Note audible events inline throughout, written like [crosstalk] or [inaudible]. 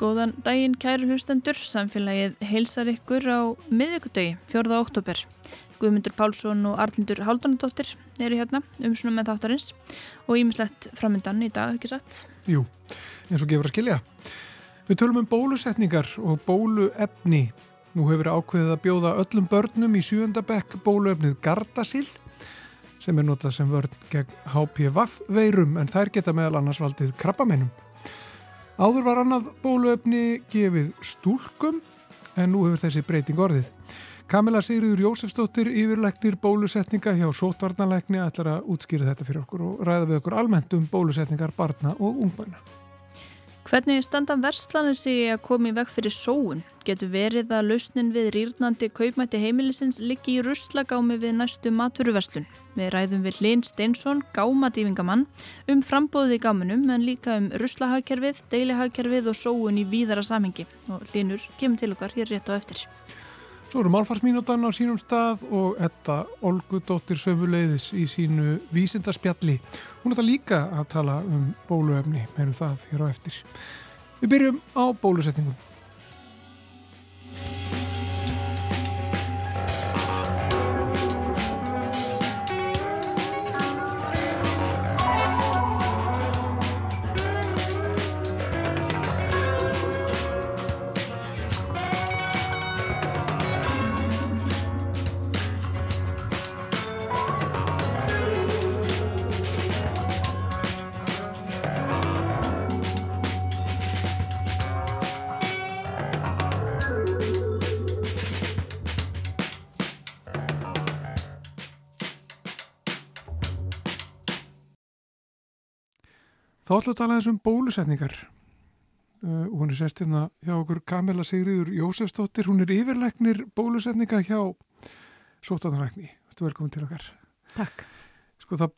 Góðan daginn kæru hlustendur, samfélagið heilsar ykkur á miðvíkudegi, 4. oktober. Guðmundur Pálsson og Arlindur Haldunadóttir eru hérna um svona með þáttarins og ímislegt framöndan í dag, ekki satt? Jú, eins og gefur að skilja. Við tölum um bólusetningar og bóluefni. Nú hefur ákveðið að bjóða öllum börnum í sjöndabekk bóluefnið Gardasil sem er notað sem vörn gegn HPV veirum en þær geta meðal annars valdið krabbamennum. Áður var annað bóluefni gefið stúlkum en nú hefur þessi breyting orðið. Kamila Sigriður Jósefsdóttir yfirleiknir bólusetninga hjá sótvarnalækni ætlar að útskýra þetta fyrir okkur og ræða við okkur almennt um bólusetningar barna og ungbarna. Hvernig standa verslanir sig að koma í veg fyrir sóun? Getur verið að lausnin við rýrnandi kaupmætti heimilisins liggi í russlagámi við næstu maturverslun? Við ræðum við Linn Steinsson, gámadýfingamann, um frambóðið í gáminum en líka um russlahagkerfið, deilihagkerfið og sóun í víðara samengi. Og Linnur kemur til okkar hér rétt á eftir. Svo eru málfarsmínútan á sínum stað og Edda Olgudóttir sömuleiðis í sínu vísindarspjalli. Hún ætla líka að tala um bóluefni, meðan það hér á eftir. Við byrjum á bólusetningum. Við að tala þessum bólusetningar uh, og hún er sest hérna hjá okkur Kamila Sigriður Jósefsdóttir, hún er yfirleiknir bólusetninga hjá Sótarnalækni. Þetta er velkomin til okkar. Takk. Sko það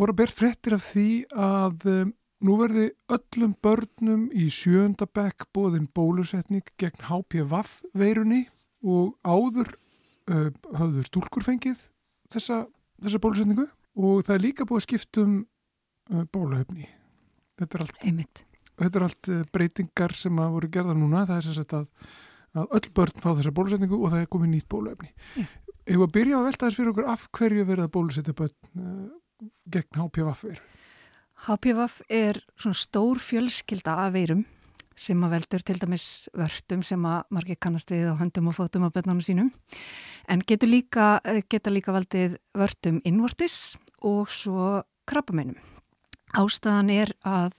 voru bert frettir af því að um, nú verði öllum börnum í sjöndabekk bóðin bólusetning gegn HPV veirunni og áður uh, hafður stúlkur fengið þessa, þessa bólusetningu og það er líka búið skiptum uh, bóluhefni Þetta er allt, þetta er allt breytingar sem að voru gerða núna, það er sem sagt að, að öll börn fá þessa bólusetningu og það er komið nýtt bóluefni. Yeah. Ef við byrja að velta þess fyrir okkur af hverju verða bólusetja börn uh, gegn HPV veru? HPV er svona stór fjölskylda af veirum sem að veldur til dæmis vörtum sem að margir kannast við á höndum og fótum á börnunum sínum en getur líka, geta líka valdið vörtum innvortis og svo krabbameinum. Ástæðan er að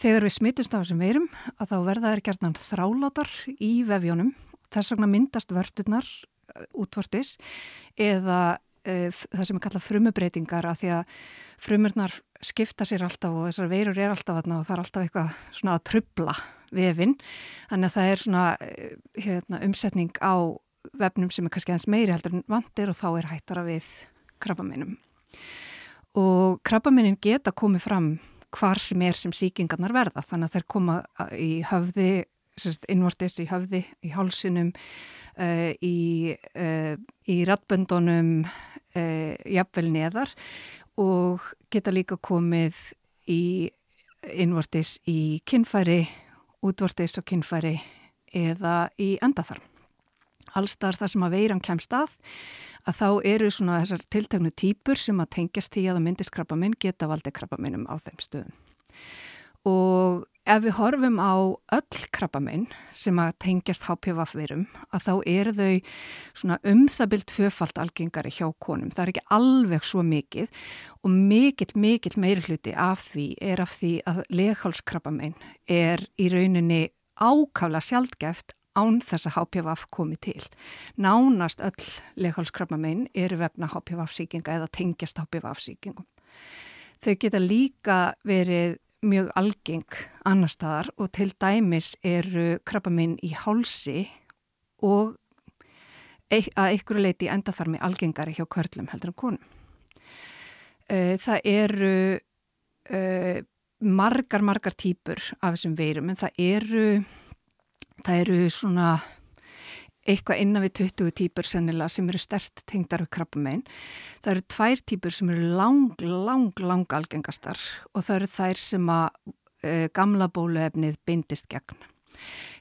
þegar við smittumst á þessum veirum að þá verða þeir gerðnan þrálátar í vefjónum. Þess vegna myndast vörturnar uh, útvortis eða e, það sem er kallað frumubreitingar að því að frumurnar skipta sér alltaf og þessar veirur er alltaf aðna og það er alltaf eitthvað svona að trubla vefinn. Þannig að það er svona e, hérna, umsetning á vefnum sem er kannski aðeins meiri heldur en vandir og þá er hættara við krabbameinum og krabbamennin geta komið fram hvar sem er sem síkingarnar verða. Þannig að þeir koma í höfði innvortis í höfði, í hálsinum uh, í, uh, í rattböndunum uh, jafnvel neðar. Og geta líka komið í innvortis í kinnfæri útvortis og kinnfæri eða í endaþarm. Allstar þar sem að veiran kemst að að þá eru svona þessar tiltegnu týpur sem að tengjast því að það myndist krabbaminn geta valdið krabbaminnum á þeim stöðum. Og ef við horfum á öll krabbaminn sem að tengjast HPV-verum að þá eru þau svona umþabilt tvöfalt algengari hjá konum. Það er ekki alveg svo mikið og mikill, mikill meiri hluti af því er af því að leghálskrabbaminn er í rauninni ákafla sjaldgeft án þess að HPV komi til. Nánast öll leghálskrabbamein eru vefna HPV-síkinga eða tengjast HPV-síkingum. Þau geta líka verið mjög algeng annar staðar og til dæmis eru krabbamein í hálsi og að einhverju leiti enda þar með algengari hjá körlum heldur en konum. Það eru margar, margar týpur af þessum veirum en það eru það eru svona eitthvað innan við 20 týpur sennilega sem eru stert tengdar við krabbamein. Það eru tvær týpur sem eru lang, lang, lang algengastar og það eru þær sem að e, gamla bóluefnið bindist gegn.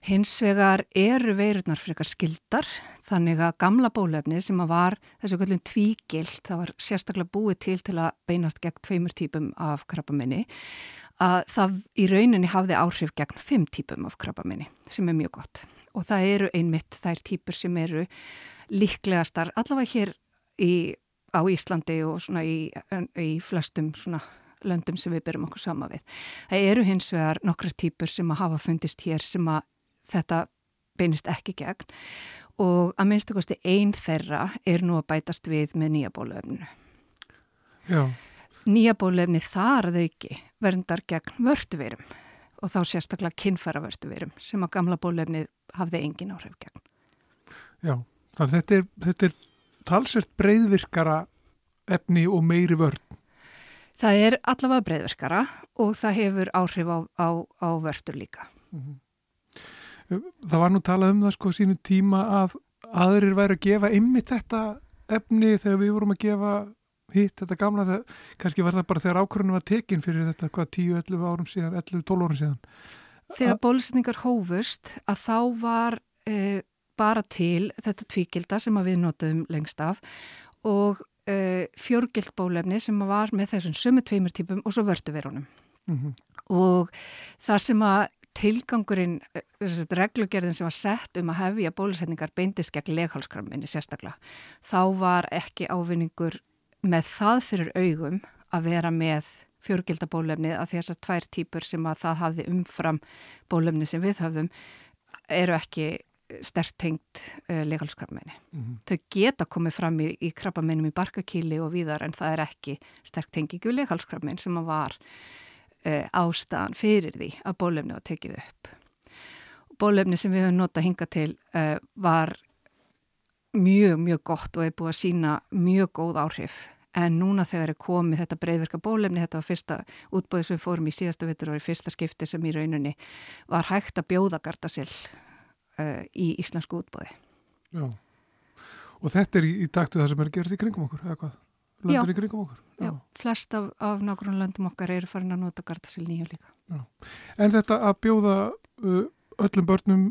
Hins vegar eru veirurnar frekar skildar þannig að gamla bólefni sem að var þessu kvöldum tvígild, það var sérstaklega búið til til að beinast gegn tveimur típum af krabbaminni að það í rauninni hafði áhrif gegn fimm típum af krabbaminni sem er mjög gott. Og það eru einmitt þær típur sem eru líklegastar allavega hér í, á Íslandi og svona í, í flestum svona löndum sem við byrjum okkur sama við. Það eru hins vegar nokkra típur sem að hafa fundist hér sem að þetta beinist ekki gegn og að minnstu kosti einn þeirra er nú að bætast við með nýja bólöfnu. Já. Nýja bólöfni þar að auki verndar gegn vörtuverum og þá sérstaklega kinnfæra vörtuverum sem að gamla bólöfni hafði engin áhrif gegn. Já, þannig þetta er, þetta er talsert breyðvirkara efni og meiri vörn. Það er allavega breyðverkara og það hefur áhrif á, á, á vörtur líka. Það var nú talað um það sko sínu tíma að aðrir væri að gefa ymmit þetta efni þegar við vorum að gefa hitt þetta gamla, það, kannski var það bara þegar ákvörðunum var tekin fyrir þetta hvað 10-11 árum síðan, 11-12 árum síðan. Þegar bólusetningar hófust að þá var e, bara til þetta tvíkilda sem við notum lengst af og uh, eh, fjörgilt bólefni sem var með þessum sömu tveimur típum og svo vörduverunum. Mm -hmm. Og það sem að tilgangurinn, eh, reglugerðin sem var sett um að hefja bólusetningar beindist gegn leghalskramminni sérstaklega, þá var ekki ávinningur með það fyrir augum að vera með fjörgildabólefni að þessar tvær típur sem að það hafði umfram bólefni sem við höfum eru ekki stert tengt uh, legalskrabmeini. Mm -hmm. Þau geta komið fram í, í krabbameinum í barkakíli og víðar en það er ekki sterk tengingi við legalskrabmein sem var uh, ástæðan fyrir því að bólefni var tekið upp. Bólefni sem við höfum nota hinga til uh, var mjög, mjög gott og er búið að sína mjög góð áhrif en núna þegar er komið þetta breyðverka bólefni, þetta var fyrsta útbóðið sem við fórum í síðasta vittur og í fyrsta skipti sem í rauninni var hægt að bjóða Gardasil uh, í íslensku útbóði. Já, og þetta er í, í taktu það sem er gerðið í kringum okkur, eða hvað? Löndin í kringum okkur? Já, já flest af, af nákvæmlega löndum okkar eru farin að nota Gardasil nýju líka. Já. En þetta að bjóða uh, öllum börnum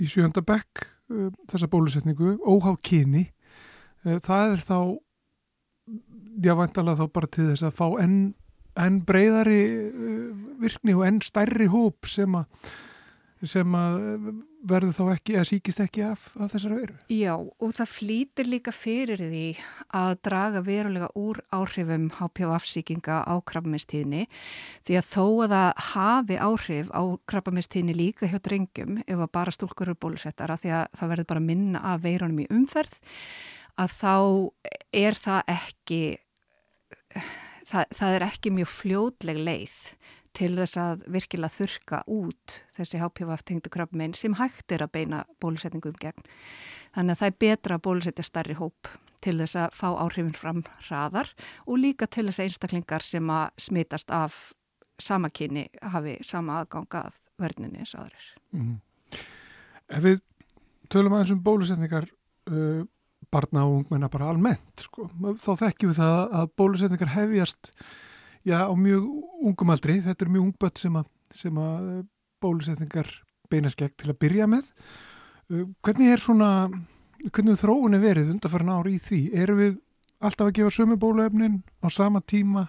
í sjönda bekk uh, þessa bólusetningu, óháð kyni, það er þá, já, vantalega þá bara til þess að fá enn en breyðari virkni og enn stærri hóp sem að sem verður þá ekki, að síkist ekki af, af þessari veru. Já, og það flýtir líka fyrir því að draga verulega úr áhrifum HPV-afsíkinga á krabbamistíðni því að þó að það hafi áhrif á krabbamistíðni líka hjá drengjum ef að bara stúlkur eru bólusettara því að það verður bara minna af veirunum í umferð að þá er það ekki það, það er ekki mjög fljótleg leið til þess að virkilega þurka út þessi HPV-tengdu krabbmein sem hægt er að beina bólusetningum gegn. Þannig að það er betra að bólusetja starri hóp til þess að fá áhrifin fram hraðar og líka til þess að einstaklingar sem að smitast af sama kyni hafi sama aðgangað verðninni eins og aðrir. Mm -hmm. Ef við tölum aðeins um bólusetningar uh, barna og ungmenna bara almennt, sko, þá þekkjum við það að bólusetningar hefjast já, á mjög ungum aldri, þetta er mjög ungbött sem að, sem að eh, bólusetningar beina skegg til að byrja með. Uh, hvernig er svona, hvernig er þróunni verið undarfæran ári í því? Eru við alltaf að gefa sömu bóluefnin á sama tíma?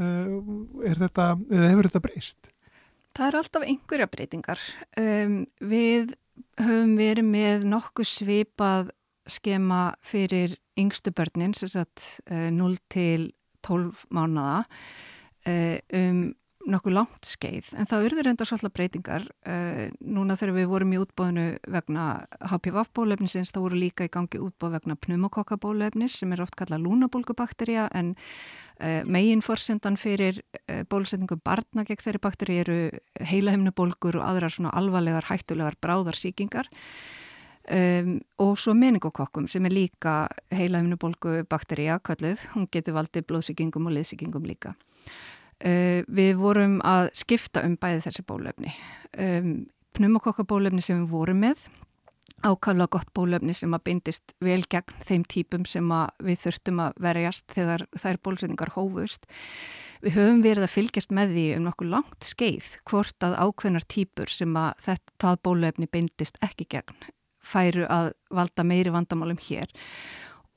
Uh, er þetta, eða hefur þetta breyst? Það eru alltaf einhverja breytingar. Um, við höfum verið með nokkuð svipað skema fyrir yngstu börnin, sem sagt uh, 0 til 12 mánada uh, um nokkuð langt skeið. En það urður enda svolítið breytingar uh, núna þegar við vorum í útbóðinu vegna HPV-bólefnisins þá voru líka í gangi útbóð vegna pneumokokkabólefnis sem er oft kallað lúnabólgubakterja en uh, megin forsendan fyrir bólusetningu barna gegn þeirri bakteri eru heilahimnubólgur og aðrar svona alvarlegar hættulegar bráðarsíkingar Um, og svo meningokokkum sem er líka heilaimnubolgu bakteríja kalluð, hún getur valdið blóðsíkingum og liðsíkingum líka. Uh, við vorum að skipta um bæði þessi bólefni. Um, Pneumokokkabólefni sem við vorum með ákaflega gott bólefni sem að bindist vel gegn þeim típum sem við þurftum að verjast þegar þær bólusetningar hófust. Við höfum verið að fylgjast með því um nokkuð langt skeið hvort að ákveðnar típur sem að þetta bólefni bindist ekki gegn færu að valda meiri vandamálum hér.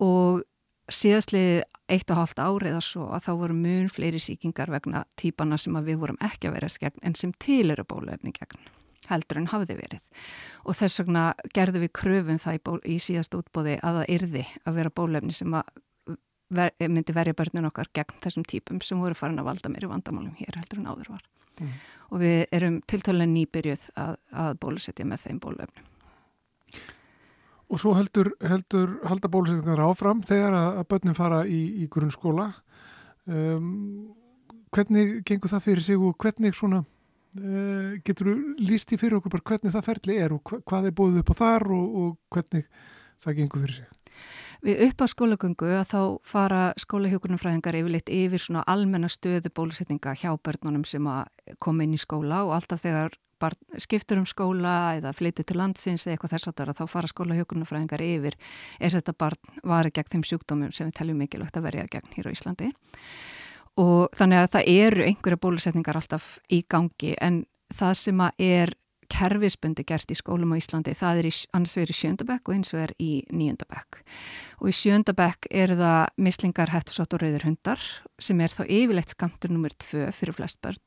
Og síðastlið eitt og hálft árið og svo að þá voru mun fleiri síkingar vegna típana sem að við vorum ekki að verjast gegn en sem til eru bólefni gegn heldur en hafði verið. Og þess vegna gerðum við kröfum það í, ból, í síðast útbóði að það yrði að vera bólefni sem að ver, myndi verja börnun okkar gegn þessum típum sem voru farin að valda í vandamálum hér heldur en áður var. Mm. og við erum tiltölulega nýbyrjuð að, að bólusetja með þeim bólefnum Og svo heldur, heldur halda bólusetningar áfram þegar að, að börnum fara í, í grunnskóla um, hvernig gengur það fyrir sig og hvernig svona Uh, getur þú líst í fyrir okkur bara hvernig það ferli er og hvað er búið upp á þar og, og hvernig það gengur fyrir sig? Við upp á skólagöngu að þá fara skólahjókunumfræðingar yfirleitt yfir svona almenna stöðu bólusetninga hjá börnunum sem að koma inn í skóla og alltaf þegar skiptur um skóla eða flytu til landsins eða eitthvað þess að þá fara skólahjókunumfræðingar yfir. Er þetta barn varið gegn þeim sjúkdómum sem við teljum mikilvægt að verja gegn hér á Íslandi? Og þannig að það eru einhverja bólusetningar alltaf í gangi en það sem að er kerfisbundi gert í skólum á Íslandi það er í, annars vegar í sjöndabæk og eins vegar í nýjöndabæk og í sjöndabæk eru það mislingar, hættusott og rauður hundar sem er þá yfirleitt skamtur nummer tvö fyrir flest börn.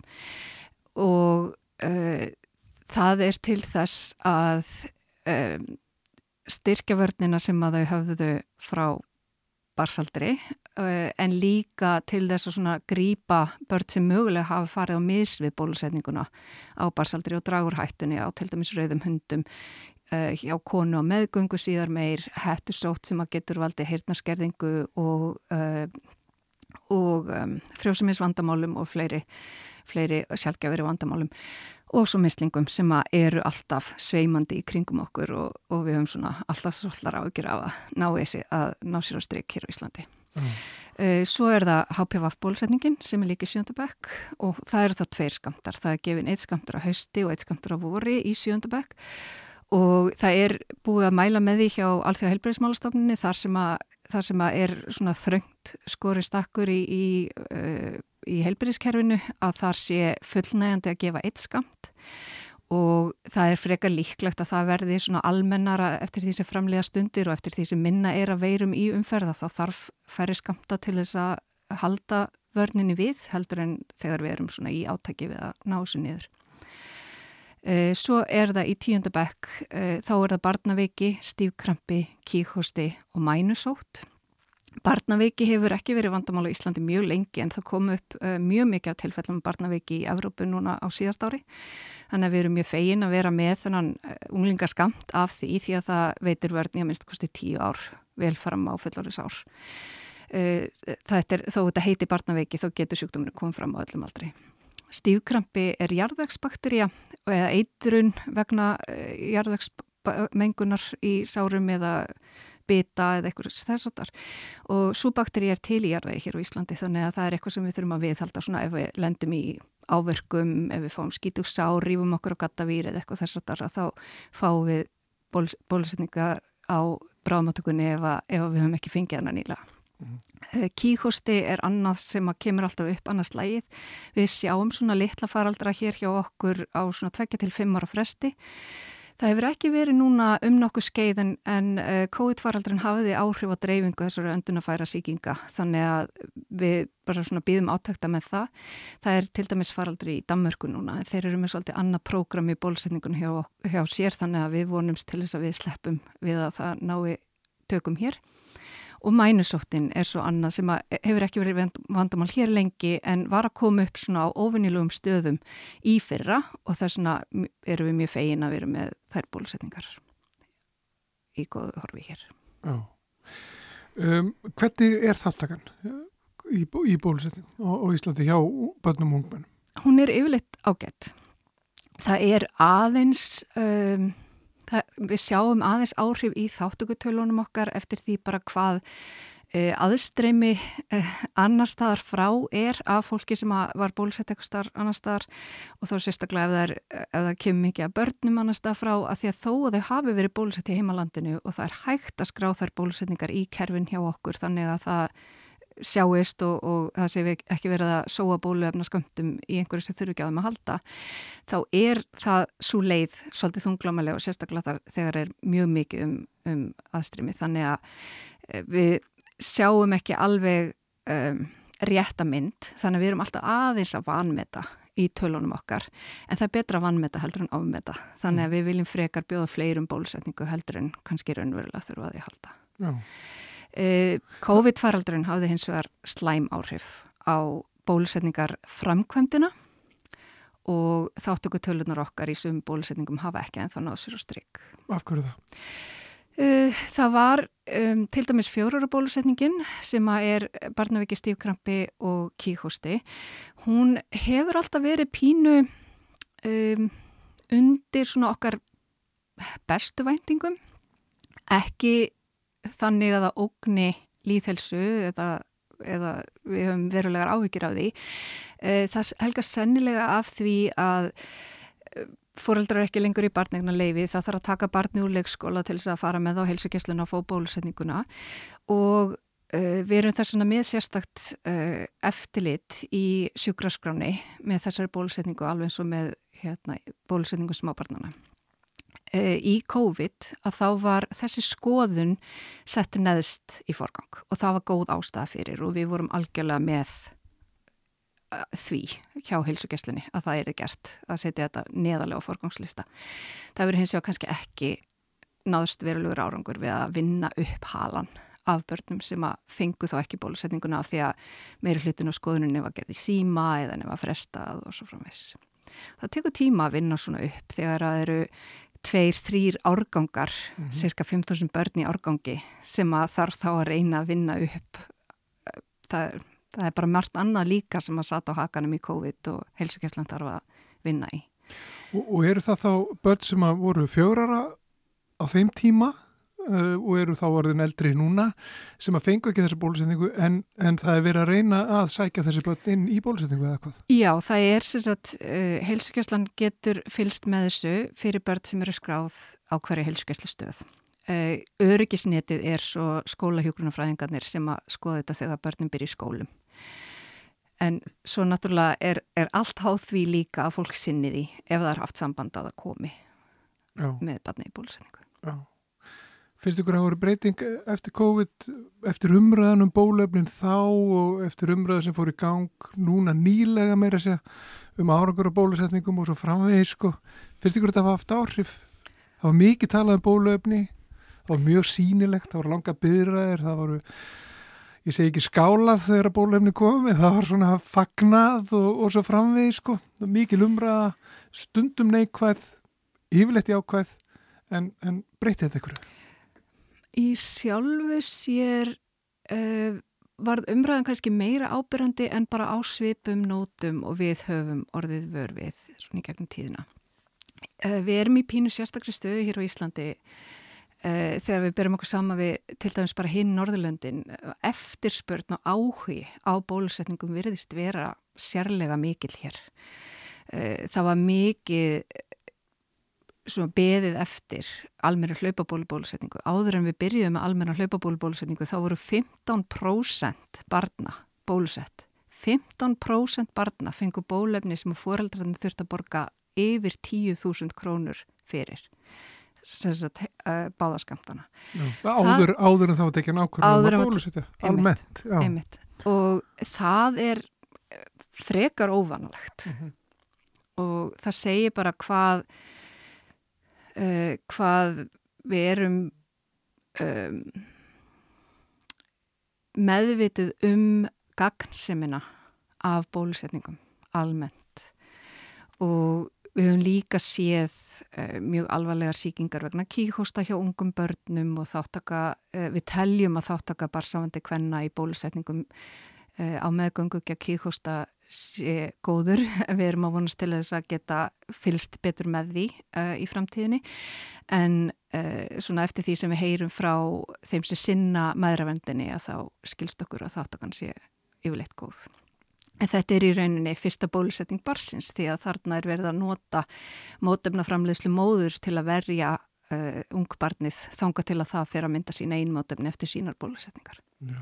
Og uh, það er til þess að um, styrkja vörnina sem að þau hafðu frá barsaldri eh, en líka til þess að grýpa börn sem mögulega hafa farið á misvið bólusetninguna á barsaldri og dragurhættunni á til dæmis rauðum hundum uh, hjá konu á meðgöngu síðar meir hættusótt sem að getur valdi heyrnarskerðingu og, uh, og um, frjósumisvandamálum og fleiri, fleiri sjálfgefari vandamálum og svo mislingum sem eru alltaf sveimandi í kringum okkur og, og við höfum svona alltaf svolítið ágjur af að ná, þessi, að ná sér á stryk hér á Íslandi. Mm. Uh, svo er það HPV bólusetningin sem er líka í sjöndabæk og það eru þá tveir skamtar. Það er gefin eitt skamtur á hausti og eitt skamtur á vori í sjöndabæk og það er búið að mæla með því hjá Alþjóða helbreyðismálastofnunni þar sem að, þar sem að er svona þröngt skori stakkur í, í uh, í heilbyrðiskerfinu að þar sé fullnægandi að gefa eitt skamt og það er frekar líklegt að það verði svona almennara eftir því sem framlega stundir og eftir því sem minna er að veirum í umferða þá þarf færri skamta til þess að halda vörninni við heldur en þegar við erum svona í átaki við að ná þessu niður. Eh, svo er það í tíundabekk, eh, þá er það barnaveiki, stífkrampi, kíkhosti og mænusótt Barnaveiki hefur ekki verið vandamála í Íslandi mjög lengi en það kom upp uh, mjög mikið af tilfellum barnaveiki í Evrópu núna á síðast ári. Þannig að við erum mjög fegin að vera með þennan uh, unglingaskamt af því því að það veitir verðni að minnst kosti tíu ár velfaram á fullaris ár. Uh, er, þó þetta heiti barnaveiki þá getur sjúkdóminu komið fram á öllum aldrei. Stífkrampi er jarðvegsbakterja eða eitrun vegna jarðvegsmengunar í sárum eða bita eða eitthvað þess að þar og svo bakteri er til í jarðvegi hér á Íslandi þannig að það er eitthvað sem við þurfum að viðhalda svona ef við lendum í áverkum, ef við fáum skítugsá, rýfum okkur á gattavír eða eitthvað þess að þar að þá fáum við ból, bólusetningar á bráðmáttökunni ef, ef við höfum ekki fengið hana nýla. Mm. Kíkosti er annað sem að kemur alltaf upp annars lægið. Við sjáum svona litla faraldra hér hjá okkur á svona 2-5 ára fresti Það hefur ekki verið núna um nokkuð skeið en, en uh, COVID-faraldrin hafiði áhrif á dreifingu þessari öndunafæra síkinga þannig að við bara svona býðum átækta með það. Það er til dæmis faraldri í Danmörku núna. Þeir eru með svolítið annað prógram í bólusetningun hjá, hjá sér þannig að við vonumst til þess að við sleppum við að það nái tökum hér og mænusóttin er svo annað sem hefur ekki verið vandamál hér lengi en var að koma upp svona á ofinnilugum stöðum í fyrra og þess vegna eru við mjög fegin að vera með þær bólusetningar í góðu horfi hér. Um, hvernig er þáttakann í, í bólusetningum og, Íslandi hjá börnum og ungmennum? Hún er yfirleitt ágætt. Það er aðeins... Um, það, við sjáum aðeins áhrif í þáttökutölunum okkar eftir því bara hvað E, aðstreymi e, annar staðar frá er af fólki sem var bólusett eitthvað starf annar staðar. Og þá sérstaklega ef það, er, ef það kemur mikið að börnum annar staðar frá að því að þó að þau hafi verið bólusett í heimalandinu og það er hægt að skrá þær bólusetningar í kerfin hjá okkur þannig að það sjáist og, og það sé ekki verið að sóa bóluefna sköndum í einhverju sem þurfu ekki á þeim að halda þá er það svo leið svolítið þunglámalega og sérstaklega þar þegar er mjög mikið um, um aðstrimi. Þannig að e, við sjáum ekki alveg um, rétta mynd þannig að við erum alltaf aðeins að vanmeta í tölunum okkar en það er betra að vanmeta heldur en afmeta þannig að við viljum frekar bjóða fleirum bólusetningu heldur en kannski raunverulega þurfa að því halda. Já. Eh, COVID-faraldurinn hafði hins vegar slæm áhrif á bólusetningar framkvæmdina og þáttöku tölunar okkar í sum bólusetningum hafa ekki en þá náðu sér á stryk Af hverju það? Uh, það var um, til dæmis fjórara bólusetningin sem er barnaviki stífkrampi og kíkhosti. Hún hefur alltaf verið pínu um, undir svona okkar bestu væntingum. Ekki þannig að það ógni líðhelsu eða, eða við höfum verulegar áhyggjur af því. Uh, það helgar sennilega af því að fóreldrar ekki lengur í barnegna leifi það þarf að taka barni úr leikskóla til þess að fara með á heilsugessluna og fá bólusetninguna og uh, við erum þess að með sérstakt uh, eftirlit í sjúkraskráni með þessari bólusetningu alveg eins og með hérna, bólusetningu smábarnana. Uh, í COVID að þá var þessi skoðun sett neðst í forgang og það var góð ástæða fyrir og við vorum algjörlega með því hjá heilsugesslunni að það er gert að setja þetta neðarlega á forgangslista. Það verður hins vegar kannski ekki náðust verulegur árangur við að vinna upp halan af börnum sem að fengu þá ekki bólusetninguna af því að meiri hlutinu og skoðuninni var gerði síma eða nefn að frestað og svo framvegs. Það tekur tíma að vinna svona upp þegar það eru tveir, þrýr árgangar, mm -hmm. cirka 5.000 börn í árgangi sem að þarf þá að reyna að vinna upp. Það það er bara mörgt annað líka sem að sata á hakanum í COVID og helsukesslan þarf að vinna í. Og, og eru það þá börn sem að voru fjórara á þeim tíma og eru þá orðin eldri núna sem að fengu ekki þessi bólusetningu en, en það er verið að reyna að sækja þessi börn inn í bólusetningu eða hvað? Já, það er sem sagt, uh, helsukesslan getur fylst með þessu fyrir börn sem eru skráð á hverju helsukesslustöð. Uh, öryggisnetið er svo skólahjókunarfræðingarnir sem að skoða þetta þegar börnum byrja í skólum. En svo náttúrulega er, er allt háð því líka að fólk sinni því ef það er haft samband að það komi Já. með barni í bólusetningu. Já. Finnst ykkur að það voru breyting eftir COVID, eftir umræðan um bólefnin þá og eftir umræðan sem fór í gang núna nýlega meira segja um árangur og bólusetningum og svo framvegis sko. Finnst ykkur að það var haft áhrif? Það var mikið talað um bólefni, það var mjög sínilegt, það voru langa byrraðir, það voru ég segi ekki skálað þegar bólefni komi, það var svona fagnað og, og svo framvið sko, mikið lumraða, stundum neikvæð, yfirleitt jákvæð, en, en breytið þetta ykkur? Í sjálfu sér uh, varð umræðan kannski meira ábyrrandi en bara á svipum nótum og við höfum orðið vörfið svona í gegnum tíðina. Uh, við erum í pínu sérstakri stöðu hér á Íslandi Uh, þegar við byrjum okkur sama við til dæmis bara hinn Norðurlöndin eftirspörn og áhugi á bólusetningum virðist vera sérlega mikil hér það var mikið svona beðið eftir almenna hlaupabólubólusetningu áður en við byrjuðum með almenna hlaupabólubólusetningu þá voru 15% barna bólusett. 15% barna fengu bólefni sem að foreldrarnir þurft að borga yfir 10.000 krónur fyrir. Sagt, uh, báðaskamtana áður, áður en þá tekja nákvæmlega um bólusetja. Almennt einmitt. og það er eh, frekar óvanalegt. Mhm. -huh. og það segir bara hvað uh, hvað við erum um, meðvitið um gagnsemina af bólusetningum almennt. Og Við höfum líka séð uh, mjög alvarlegar síkingar vegna kíkhosta hjá ungum börnum og þáttaka, uh, við teljum að þáttaka barsafandi kvenna í bólusetningum á meðgöngu ekki að kíkhosta sé góður. [laughs] Við erum að vonast til þess að geta fylst betur með því uh, í framtíðinni en uh, svona eftir því sem við heyrum frá þeim sem sinna maðuravendinni að þá skilst okkur að þáttakann sé yfirleitt góð. En þetta er í rauninni fyrsta bólusetning barsins því að þarna er verið að nota mótöfnaframleðslu móður til að verja uh, ungbarnið þanga til að það fer að mynda sína einmótöfni eftir sínar bólusetningar. Já.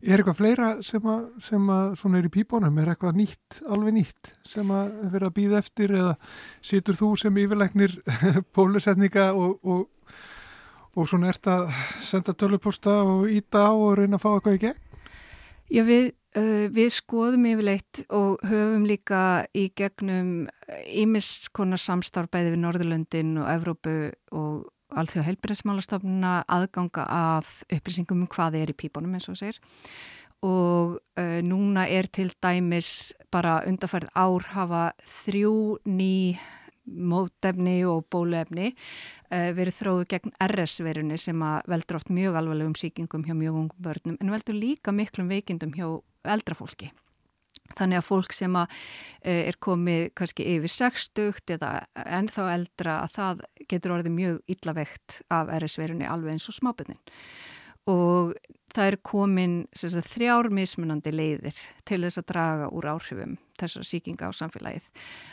Er eitthvað fleira sem að, sem að svona er í pípunum, er eitthvað nýtt, alveg nýtt sem að vera að býða eftir eða situr þú sem yfirleiknir [laughs] bólusetninga og, og, og svona ert að senda töluposta og íta á og reyna að fá eitthvað í gegn? Já, við, uh, við skoðum yfirleitt og höfum líka í gegnum ímiskonar samstarf bæði við Norðurlöndin og Evrópu og alþjóð heilbyrðismálastofnuna aðganga að upplýsingum um hvað er í pípunum eins og sér og uh, núna er til dæmis bara undarfærið ár hafa þrjú ný mótefni og bólefni uh, verið þróðu gegn RS-verunni sem að veldur oft mjög alvarlegum síkingum hjá mjög ungum börnum en veldur líka miklum veikindum hjá eldrafólki. Þannig að fólk sem að, uh, er komið kannski yfir 60 eða ennþá eldra að það getur orðið mjög illavegt af RS-verunni alveg eins og smábyrnin. Og það er komin sagt, þrjár mismunandi leiðir til þess að draga úr áhrifum þessar síkinga á samfélagið.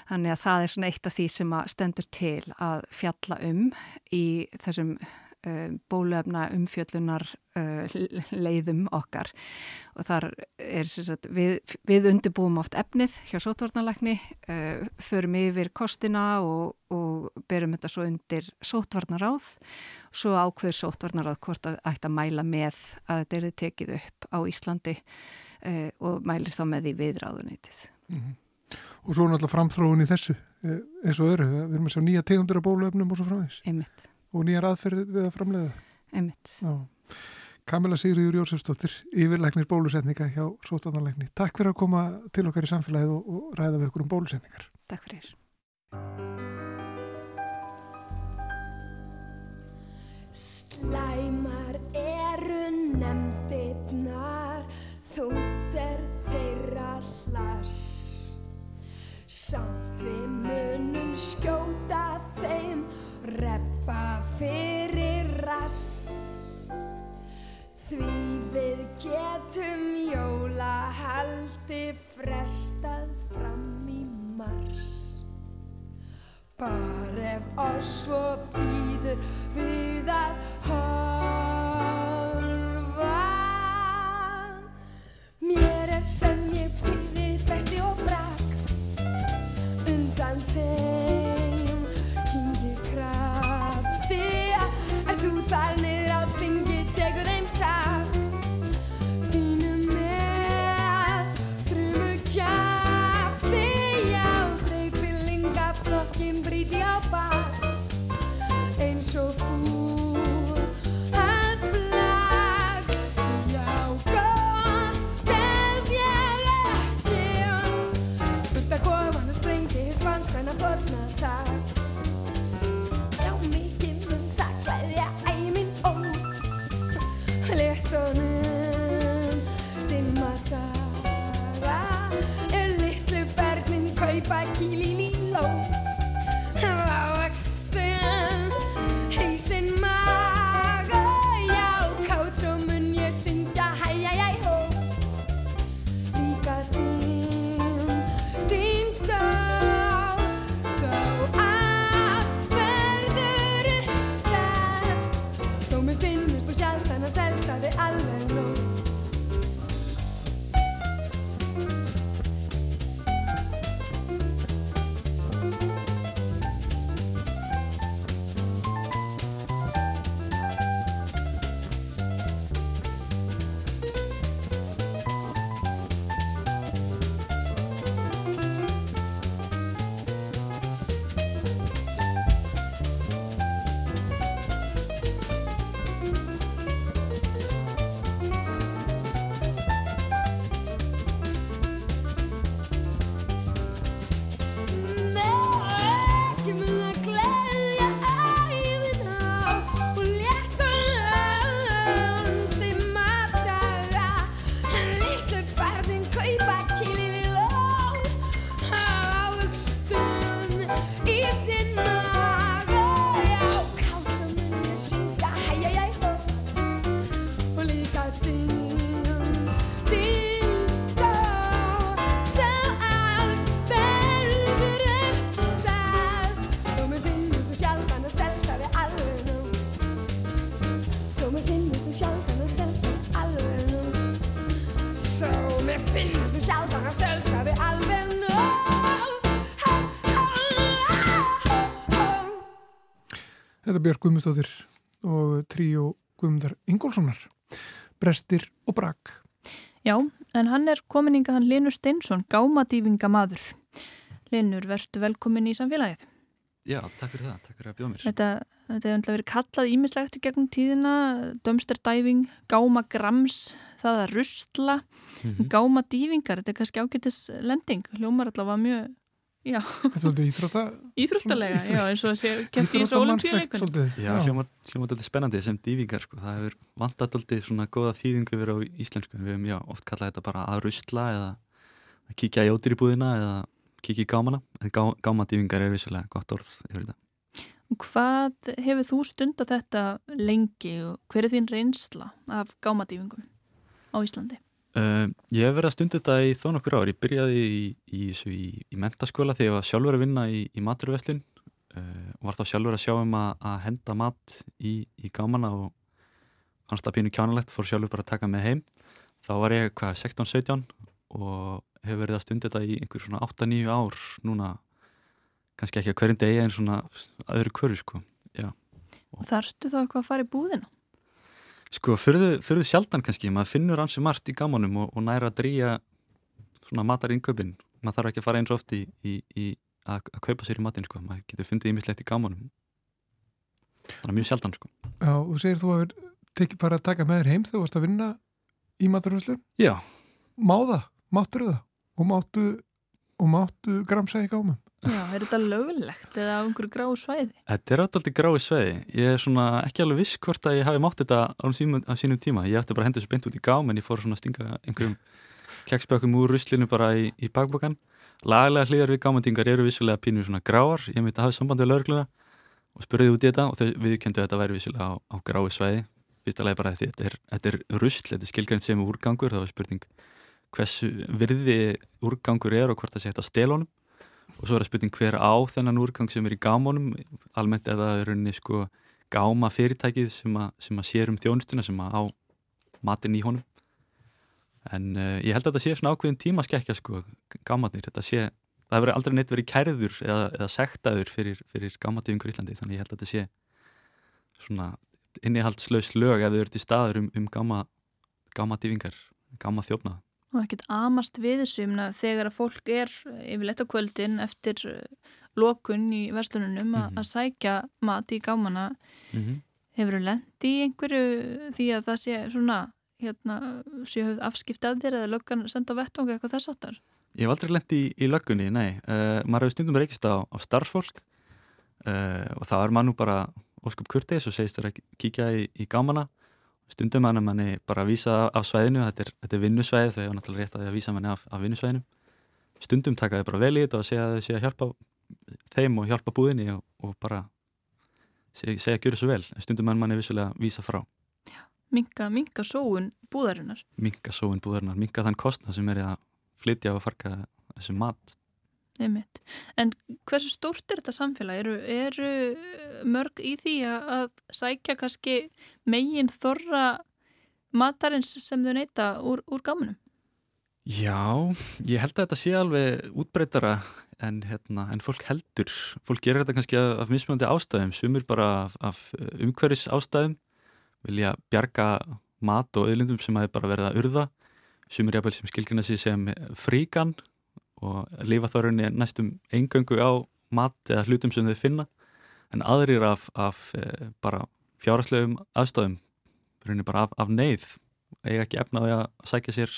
Þannig að það er eitt af því sem að stendur til að fjalla um í þessum bólefna umfjöllunar uh, [laughs] leiðum okkar og þar er sagt, við, við undirbúum oft efnið hjá sótvarnalagni, uh, förum yfir kostina og, og berum þetta svo undir sótvarnaráð svo ákveður sótvarnaráð hvort að ætta að mæla með að þetta er tekið upp á Íslandi og mælir þá með því viðráðunitið. Mm -hmm. Og svo náttúrulega framþróun í þessu eins og öru, við erum að sjá nýja tegundur af bólöfnum og svo framvegs. Einmitt og nýjar aðferð við að framlega Einmitt. Kamila Sigriður Jórsefsdóttir yfirleiknir bólusetninga hjá Sótanarleikni Takk fyrir að koma til okkar í samfélagið og, og ræða við okkur um bólusetningar. Takk fyrir. Slæmar eru nefndirnar þútt er þeirra hlass. Samt við munum skjóta getum jólahaldi frestað fram í mars. Bara ef oss svo býður við að horfa Mér er sem Björg Guðmundsdóttir og tríó Guðmundar Ingólfssonar, Brestir og Brak. Já, en hann er kominninga hann Linur Steinsson, gámadýfinga maður. Linur, verðstu velkomin í samfélagið. Já, takk fyrir það, takk fyrir að bjóða mér. Þetta, þetta hefur verið kallað ímislegt í gegnum tíðina, dumpster diving, gámagrams, það að rusla, Mhm. gámadýfingar, þetta er kannski ágættis lending, hljómar allavega mjög, já, Þetta er svolítið íþrótta, íþróttalega, Íþrótt- já, eins og að sé kæft í svolítið. Já, hljómar þetta spennandi sem dývingar, sko. Það hefur vantat aldrei svona góða þýðingu verið á íslensku. en Við hefum, já, oft kallað þetta bara að rusla eða að kíkja í ódýr í búðina eða kíkja í gámana. En gá, gámadývingar er vissulega gott orð yfir þetta. Hvað hefur þú stunda þetta lengi og hver er þín reynsla af gámadýfingum á Íslandi? Uh, ég hef verið að stunda þetta í þó nokkur ár. Ég byrjaði í, í, í, í, mentaskóla þegar ég var sjálfur að vinna í, í maturveslun uh, og var þá sjálfur að sjá um að, að henda mat í, gámana og fannst það pínu kjánalegt, fór sjálfur bara að taka með heim. Þá var ég hvað 16-17 og hef verið að stunda þetta í einhver svona 8-9 ár núna, kannski ekki að hverjum degi en svona öðru hverju sko. Og þarftu þá eitthvað að fara í búðina? Sko, fyrðu, fyrðu sjaldan kannski, maður finnur ansi margt í gamanum og, og næra að drýja svona matar innkaupin. Maður þarf ekki að fara eins og oft í, í, í að, að kaupa sér í matinn, sko. Maður getur fundið ímislegt í gamanum. Það er mjög sjaldan, sko. Já, þú segir þú að tekið bara að taka með þér heim þegar þú varst að vinna í maturhúslun. Já, Má það, máttur það og máttu, og máttu gramsa í gámum. Já, er þetta lögulegt eða á einhverju gráu svæði? þetta er alltaf grái sveiði. Ég er svona ekki alveg viss hvort að ég hafi mátt þetta á sínum, tíma. Ég ætti bara að henda þessu beint út í gám en ég fór svona að stinga einhverjum keksbökkum úr ruslinu bara í, í bakbókan. Laglega hlýðar við gámandingar eru vissulega pínu svona gráar. Ég myndi að hafa samband við laurugluna og spurði út í þetta og þau viðkendu að þetta væri vissulega á, á grái sveiði. Fyrsta lagi bara því er, er er er og að svo er það spurning hver á þennan úrgang sem er í gámónum. Almennt er það í rauninni sko gáma fyrirtækið sem að, sem að sér um þjónustuna sem að á matinn í honum. En uh, ég held að þetta sé svona ákveðin tímaskekkja sko gámatnir, þetta sé það hefur aldrei neitt verið kærður eða, eða sektaður fyrir, fyrir gámatífingur í Íslandi þannig ég held að þetta sé svona innihaldslaus lög ef þau eru til staður um, um gáma gámatífingar, gáma þjófnað Og ekkert amast við þessu þegar að fólk er yfirleitt á kvöldin eftir eh, lokun í verslununum mm Mhm. að sækja mat í gámana mm -hmm. hefur þú lendi í einhverju því að það sé svona hérna, séu höfð afskipt af þér eða löggan senda á vettung eitthvað þess áttar? Ég hef aldrei lent í, í löggunni, nei. Uh, maður hefur stundum reykist á, á starfsfólk uh, og þá er maður nú bara óskup kurteis og segist þér að kíkja í, í gámana. Stundum mann er manni bara að vísa af svæðinu, þetta er, þetta er vinnusvæði, þau hefur náttúrulega rétt að því að vísa manni af, af vinnusvæðinu. Stundum taka þau bara vel í þetta og segja að þau sé að hjálpa þeim og hjálpa búðinni og, og bara segja, segja að gjöra svo vel. Stundum mann manni vissulega að vísa frá. Minka, minka sóun búðarinnar. Minka sóin búðarinnar, minka þann kostnað sem er að flytja og farka þessu mat. Einmitt. En hversu stórt er þetta samfélag? Eru, eru mörg í því að, sækja kannski megin þorra matarins sem þau neyta úr, úr gámunum? Já, ég held að þetta sé alveg útbreytara en, hérna, en fólk heldur. Fólk gerir þetta kannski af, af mismunandi ástæðum, sumir bara af, af umhverfis ástæðum, vilja bjarga mat og auðlindum sem hafi bara verið að urða, sumir jafnvel sem skilgrina sig sem fríkan og lifa þorunni næstum eingöngu á mat eða hlutum sem þau finna, en aðrir af, af e, bara fjáraslegum aðstæðum, bara af, af neyð, eiga ekki efna á því að sækja sér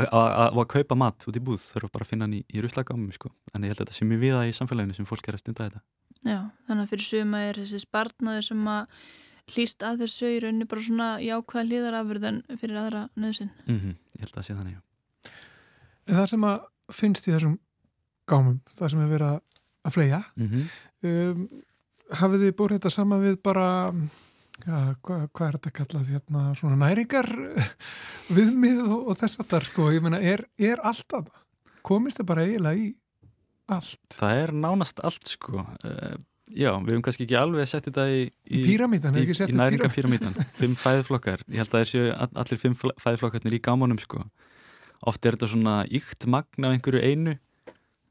að kaupa mat út í búð þurfa bara að finna hann í, í ruslagámum sko. en ég held að þetta sé mjög viða í samfélaginu sem fólk er að stunda þetta Já, þannig að fyrir suma er þessi spartnaði sem að hlýst að þessu í rauninni bara svona jákvæða hlýðarafurð en fyrir aðra nöðsinn. mm -hmm. Ég held að það sé þannig, já En það sem að finnst í þessum gámum, það sem er verið að- fleia, mm -hmm. um, hafið þið búið þetta sama við bara, ja, hvað, hvað er þetta kallað, hérna, svona næringar [laughs] viðmið og, og þess að það, sko, ég meina, er, er allt að það? Komist þið bara eiginlega í allt? Það er nánast allt sko. Uh, Já, við höfum kannski ekki alveg sett þetta í, Í í, í upp næringapíramítan Fimm fæðflokkar, ég held að það er allir fimm fl- fæðflokkarnir í gámunum sko oft er þetta svona ykt magn af einhverju einu.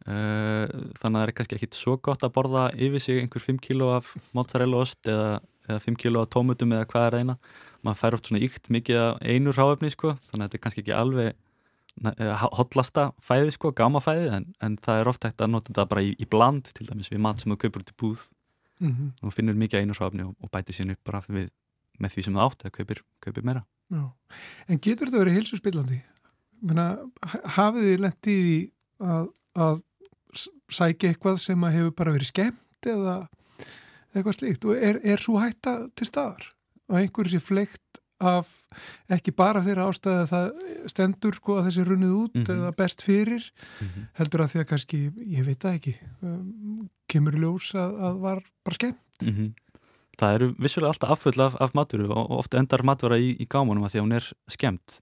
Uh, þannig að það er kannski ekkit svo gott að borða yfir sig einhver 5 kíló af mozzarella ost eða, eða 5 kíló af tómutum eða hvað er eina maður fær oft svona ykt mikið af einu ráöfni sko, þannig að þetta er kannski ekki alveg eh, hotlasta fæði sko, gámafæði en, en það er oft hægt að nota þetta bara í, í bland til dæmis við mat sem þú kaupur í búð. Mm og finnur mikið einu ráöfni og, og bætir sín upp bara við, með því sem það átt eða kaupir, kaupir meira. Já. En getur þetta verið heilsuspillandi? Menna, hafið þið lendið í að, að sækja eitthvað sem að hefur bara verið skemmt eða eitthvað slíkt? Og er, er svo hætta til staðar? Og einhverju sé fleikt af ekki bara þeirra ástæði að það stendur sko að þessi runnið út Mhm. eða best fyrir mm heldur að því að kannski, ég veit það ekki um, kemur ljós að, að var bara skemmt. -hmm. Það eru vissulega alltaf affull af, af maturu og og oft endar matvara í, í gámanum að því að hún er skemmt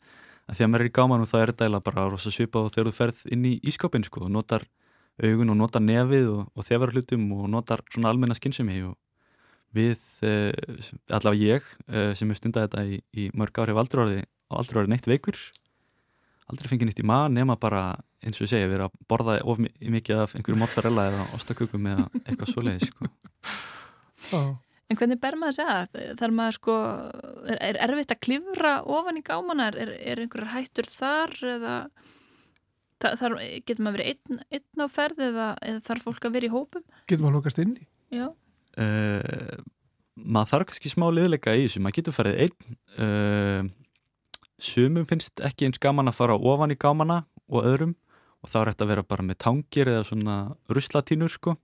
að því að maður er í gámanum þá er þetta eiginlega bara rosa svipað og þegar þú ferð inn í ískapin sko, og notar augun og notar nefið og, og þefara hlutum og notar svona almenna skynsemi og við, eh, allavega ég eh, sem er stundað þetta í, í mörg ári hef aldrei orðið, aldrei orðið neitt veikur aldrei fengið neitt í maður nema bara eins og ég segja, erum að borða of mi- mikið af einhverju mozzarella eða ostakökum eða eitthvað svoleiðis sko. Já. En hvernig ber maður að? Þar maður sko, er, er erfitt að klifra ofan í gámana? Er, er einhverjar hættur þar eða þar, þar getur maður verið einn, einn á ferð eða, eða þarf fólk að vera í hópum? getur maður lokast inn í Já. uh, maður þarf kannski smá liðleika í þessu, maður getur farið einn uh, sumum finnst ekki eins gaman að fara ofan í gámana og öðrum og þá er þetta að vera bara með tangir eða svona ruslatínur sko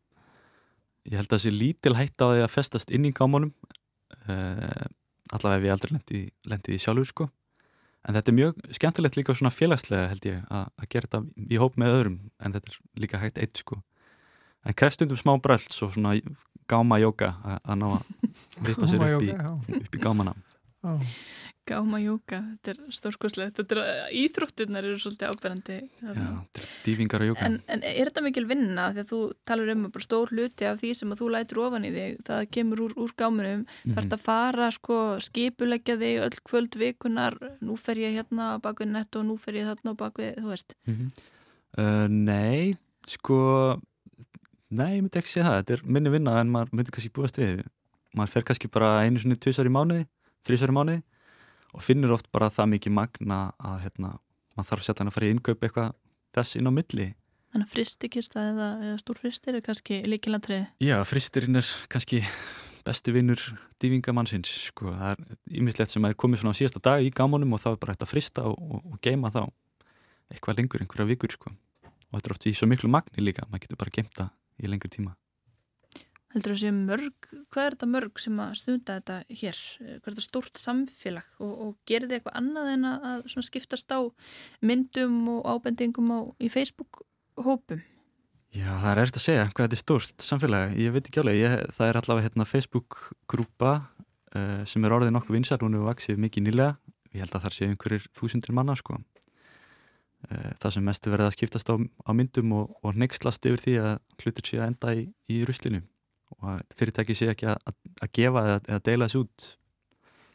ég held að það sé lítil hætt á því að festast inn í gámanum. Uh, allavega ef ég aldrei lendi, lendi í sjálfur sko. En þetta er mjög skemmtilegt líka svona félagslega held ég að, að gera þetta í hóp með öðrum en þetta er líka hægt eitt sko. En krefst stundum smá brölds og svona gáma jóka að ná að [laughs] vipa sér upp í, upp í gámana. Já. Gáma jóka, þetta er stórskoslegt. Þetta er, íþróttirnar eru svolítið áberandi. Já, þetta er dýfingar og jóka En, en er þetta mikil vinna? Að þú talar um stór hluti af því sem þú lætur ofan í þig, það kemur úr, úr gáminum, Mhm. þarf að fara sko, skipuleggja þig öll kvöld vikunar, nú fer ég hérna á bakvið netto og nú fer ég þarna á bakvið, þú veist. Mhm. uh, Nei, sko Nei, ég myndi ekki segja það Þetta er minni vinna en maður myndi kannski búast við maður fer kannski bara einu sinni tvisar í mánuði þrísar í mánuði og finnur oft bara það mikið magna að hérna, maður þarf hann að fara í innkaup eitthvað þess inn á milli Þannig að fristikista eða, eða stór fristir er kannski líkilandrið. Já, fristirinn er kannski besti vinnur dýfingamannsins sko. það er ýmislegt sem er komið svona á síðasta dag í gámanum og þá er bara hægt að frista og, og, og geima þá eitthvað lengur, einhverja vikur sko. og þetta er oft í svo miklu magni líka maður getur bara geimta í lengur tíma Heldur það séu mörg, hvað er þetta mörg sem að stunda þetta hér? Hvað er þetta stórt samfélag og, og gerir þið eitthvað annað en að, að skiptast á myndum og ábendingum á, í Facebook-hópum? Já, það er eftir að segja hvað þetta er stórt samfélag, ég veit ekki ég, það er allavega hérna Facebook-grúpa uh, sem er orðið nokkuð vinsar hún hefur vaksið mikið nýlega ég held að það sé einhverjir þúsundir manna sko. uh, það sem mest er verið að skiptast á, á myndum og, og neykslast yfir því að hlutur sé að enda í, í ruslinu og fyrirtæki sé ekki að, að, gefa eða, eða deila þessu út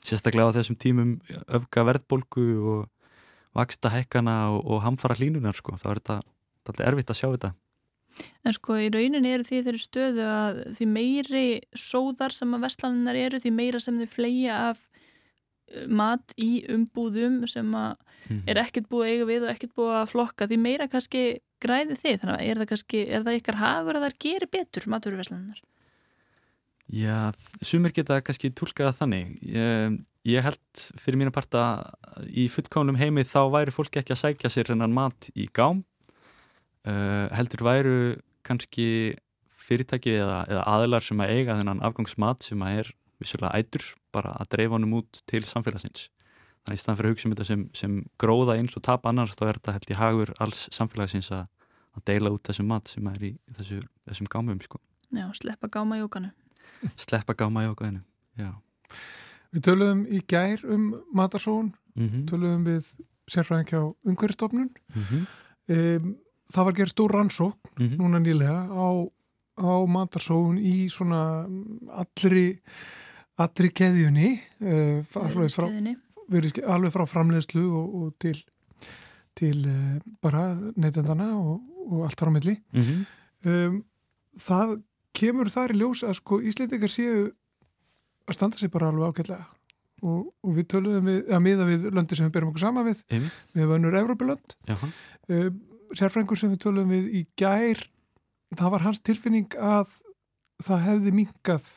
sérstaklega á þessum tímum öfga verðbólgu og vaksta hækkana og, og hamfara hlínunar sko. þá er þetta alltaf erfitt að sjá þetta En sko í rauninni eru því þeirri stöðu að því meiri sóðar sem að vestlaninnar eru, því meira sem þau fleia af uh, mat í umbúðum sem að Mhm. er ekkert búið að eiga við og ekkert búið að flokka, því meira kannski græði þið, þannig að er það kannski, er það ykkar hagur að það gerir betur maturveslannar? Já, sumir geta kannski tólkað þannig. Ég, ég held fyrir mínu parta í fullkomnum heimi þá væri fólki ekki að sækja sér hennan mat í gám. Uh, heldur væru kannski fyrirtæki eða, eða aðilar sem að eiga þennan afgangsmat sem að er vissulega ætur bara að dreifa honum út til samfélagsins. Þannig í staðan fyrir að hugsa um þetta sem, sem gróða eins og tapa annars þá er þetta held ég hagur alls samfélagsins að, að deila út þessum mat sem er í þessu, þessum gámum sko. Já, sleppa gáma jókanu. Sleppa gáma í okkaðinu. Já. Við töluðum í gær um matarsóun, Mm töluðum við sérfræðing hjá umhverfstofnun. -hmm. Um, það var gerð stór rannsókn Mhm. núna nýlega á, á matarsóun í svona allri, allri keðjunni, uh, alveg, frá, alveg frá framleiðslu og, og til, til uh, bara neytendana og, og allt þar á milli. mm -hmm. Um, það kemur þar í ljós að sko Íslendingar séu að standa sig bara alveg ágætlega. Og, og við töluðum við, að miða við löndi sem við berum okkur sama við, einmitt, við vönnur Evrópulönd. Já, uh, sérfrængur sem við töluðum við í gær það var hans tilfinning að það hefði minkað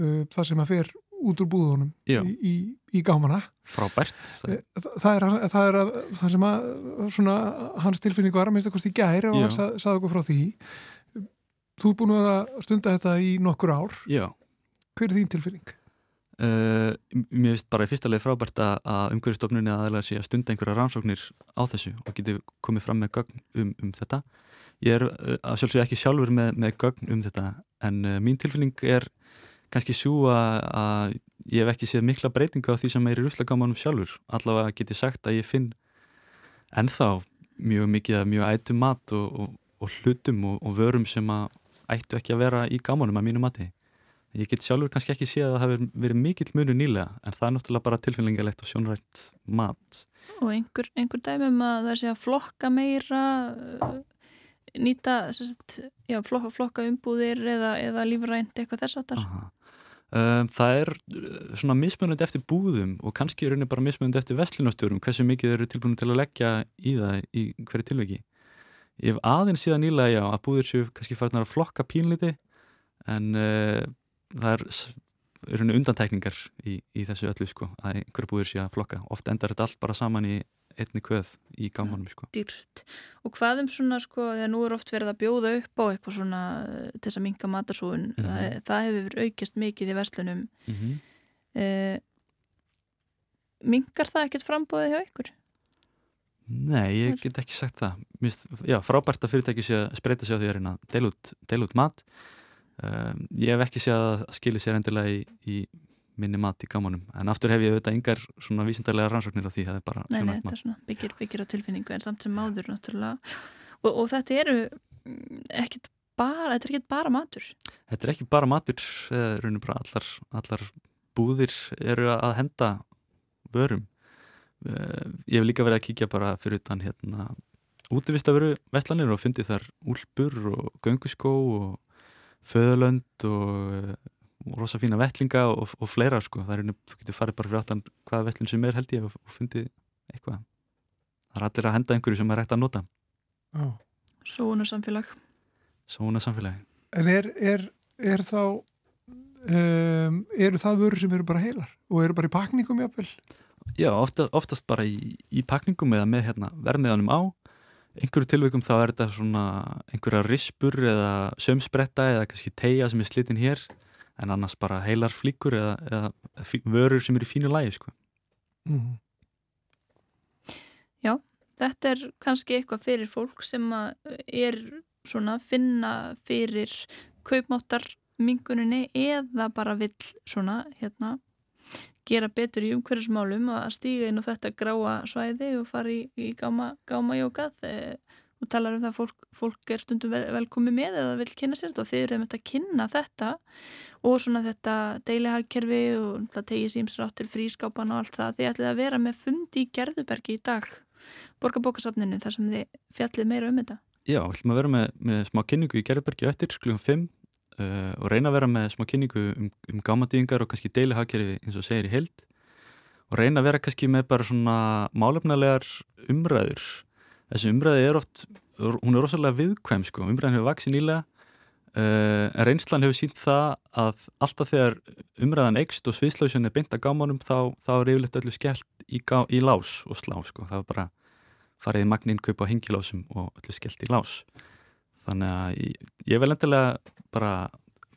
uh, það sem að fer út úr búðunum í, í, í gámana frábært. Eh, það, það, er, það er að, það sem að svona, hans tilfinning var að minnst að kosti í gær og hann sað, sagði okkur frá því þú er búin að stunda þetta í nokkur ár já hver er þín tilfinning? Uh, mér finnst bara í fyrsta leið frábært að, umhverfistofnunni aðalega sé að stunda einhverja rannsóknir á þessu og geti komið fram með gögn um, um þetta. Ég er uh, að sjálfsög ekki sjálfur með, með gögn um þetta en uh, mín tilfinning er kannski svo að, ég hef ekki séð mikla breytingu á því sem er í ruslagámanum sjálfur. Allavega get ég sagt að ég finn ennþá mjög mikið mjög ætum mat og, og, og hlutum og, og vörum sem að ættu ekki að vera í gámanum að mínu mati. Ég get sjálfur kannski ekki séð að það hafi verið mikill munur nýlega en það er náttúrulega bara tilfinningalegt og sjónrætt mat. Og einhver, einhver dæmum að það sé að flokka meira, uh, nýta, sagt, já, flokka, flokka umbúðir eða, eða lífrænt eitthvað þess. Aha. Um, það er uh, svona mismunandi eftir búðum og kannski er rauninni bara mismunandi eftir vestlunastjórum hversu mikið þeir eru tilbúinu til að leggja í það í hverju tilviki. Ég hef aðeins síðan nýlega já að búðir séu kannski farnar að flokka pínliti en uh, það er rauninni undantekningar í, í þessu öllu sko að einhverju búðir séu að flokka. Oft endar þetta allt bara saman í einni kvöð í gámanum sko. dýrt. Og hvað um svona sko, þegar nú er oft verið að bjóða upp á eitthvað svona uh, til þess að minka matarsóun, Mhm. það, það hefur aukist mikið í verslunum. Mm -hmm. Uh, minkar það ekkert frambóðið hjá ykkur? Nei, ég get ekki sagt það. Mist, já, frábært að fyrirtæki sé að spreita sig á því að reyna að deila út, mat. Um, ég hef ekki séð að skilja sér endilega í, í minni mat í gamanum. En aftur hef ég auðvitað engar svona vísindarlega rannsóknir á því það er bara Nei, nei, er svona byggir, byggir á tilfinningu en samt sem áður náttúrulega. Og, og þetta eru mm, ekkert bara, þetta er ekkert bara matur. Þetta er ekki bara matur, eða rauninu bara allar, allar búðir eru að henda vörum. Uh, ég hef líka verið að kíkja bara fyrir utan hérna útivistaveru vestlanir og fundið þar úlpur og gönguskó og föðalönd og, og rosa fína vettlinga og, og fleira sko. Það er einu, þú getur farið bara fyrir aftan hvaða vettlun sem er held ég og, og fundið eitthvað. Það er allir að henda einhverju sem er hægt að nota. Sóun og samfélag. Svona samfélagi. En er, er, er þá um, eru það vörur sem eru bara heilar og eru bara í pakningum jáfnvel? Já, ofta, oftast bara í, í pakningum eða með hérna, vermiðanum á einhverju tilveikum þá er þetta svona einhverja rispur eða sömspretta eða kannski tegja sem er slitin hér en annars bara heilar flíkur eða, eða vörur sem eru í fínu lægi sko. Mm. Þetta er kannski eitthvað fyrir fólk sem að er svona að finna fyrir kaupmáttar minguninni eða bara vill svona hérna gera betur í umhverfismálum að stíga inn á þetta gráa svæði og fara í, í gáma, gáma jókað e, og talar um það að fólk, fólk er stundum vel, velkomi með eða vill kynna sér þetta og þið eru með að kynna þetta og svona þetta deilihagkerfi og það tegið símsrátt til frískápan og allt það. Þið ætlið að vera með fundi í Gerðubergi í dag borgarbókasafninu þar sem þið fjallið meira um þetta. Já, ætlum að vera með, með smá kynningu í Gerðbergi eftir klukkan 5 uh, og reyna að vera með smá kynningu um, um gámadýðingar og kannski deilihagkerfi eins og segir í held og reyna að vera kannski með bara svona málefnalegar umræður. Þessi umræði er oft hún er rosalega viðkvæm sko. Umræðin hefur vaksið nýlega. Uh, en reynslan hefur sínt það að alltaf þegar umræðan eikst og sviðslausin er beint að gámanum þá, þá er yfirleitt öllu skellt í, í lás og slá sko. Það er bara farið magnin kaupa hengilásum og öllu skellt í lás þannig að ég, ég vil endilega bara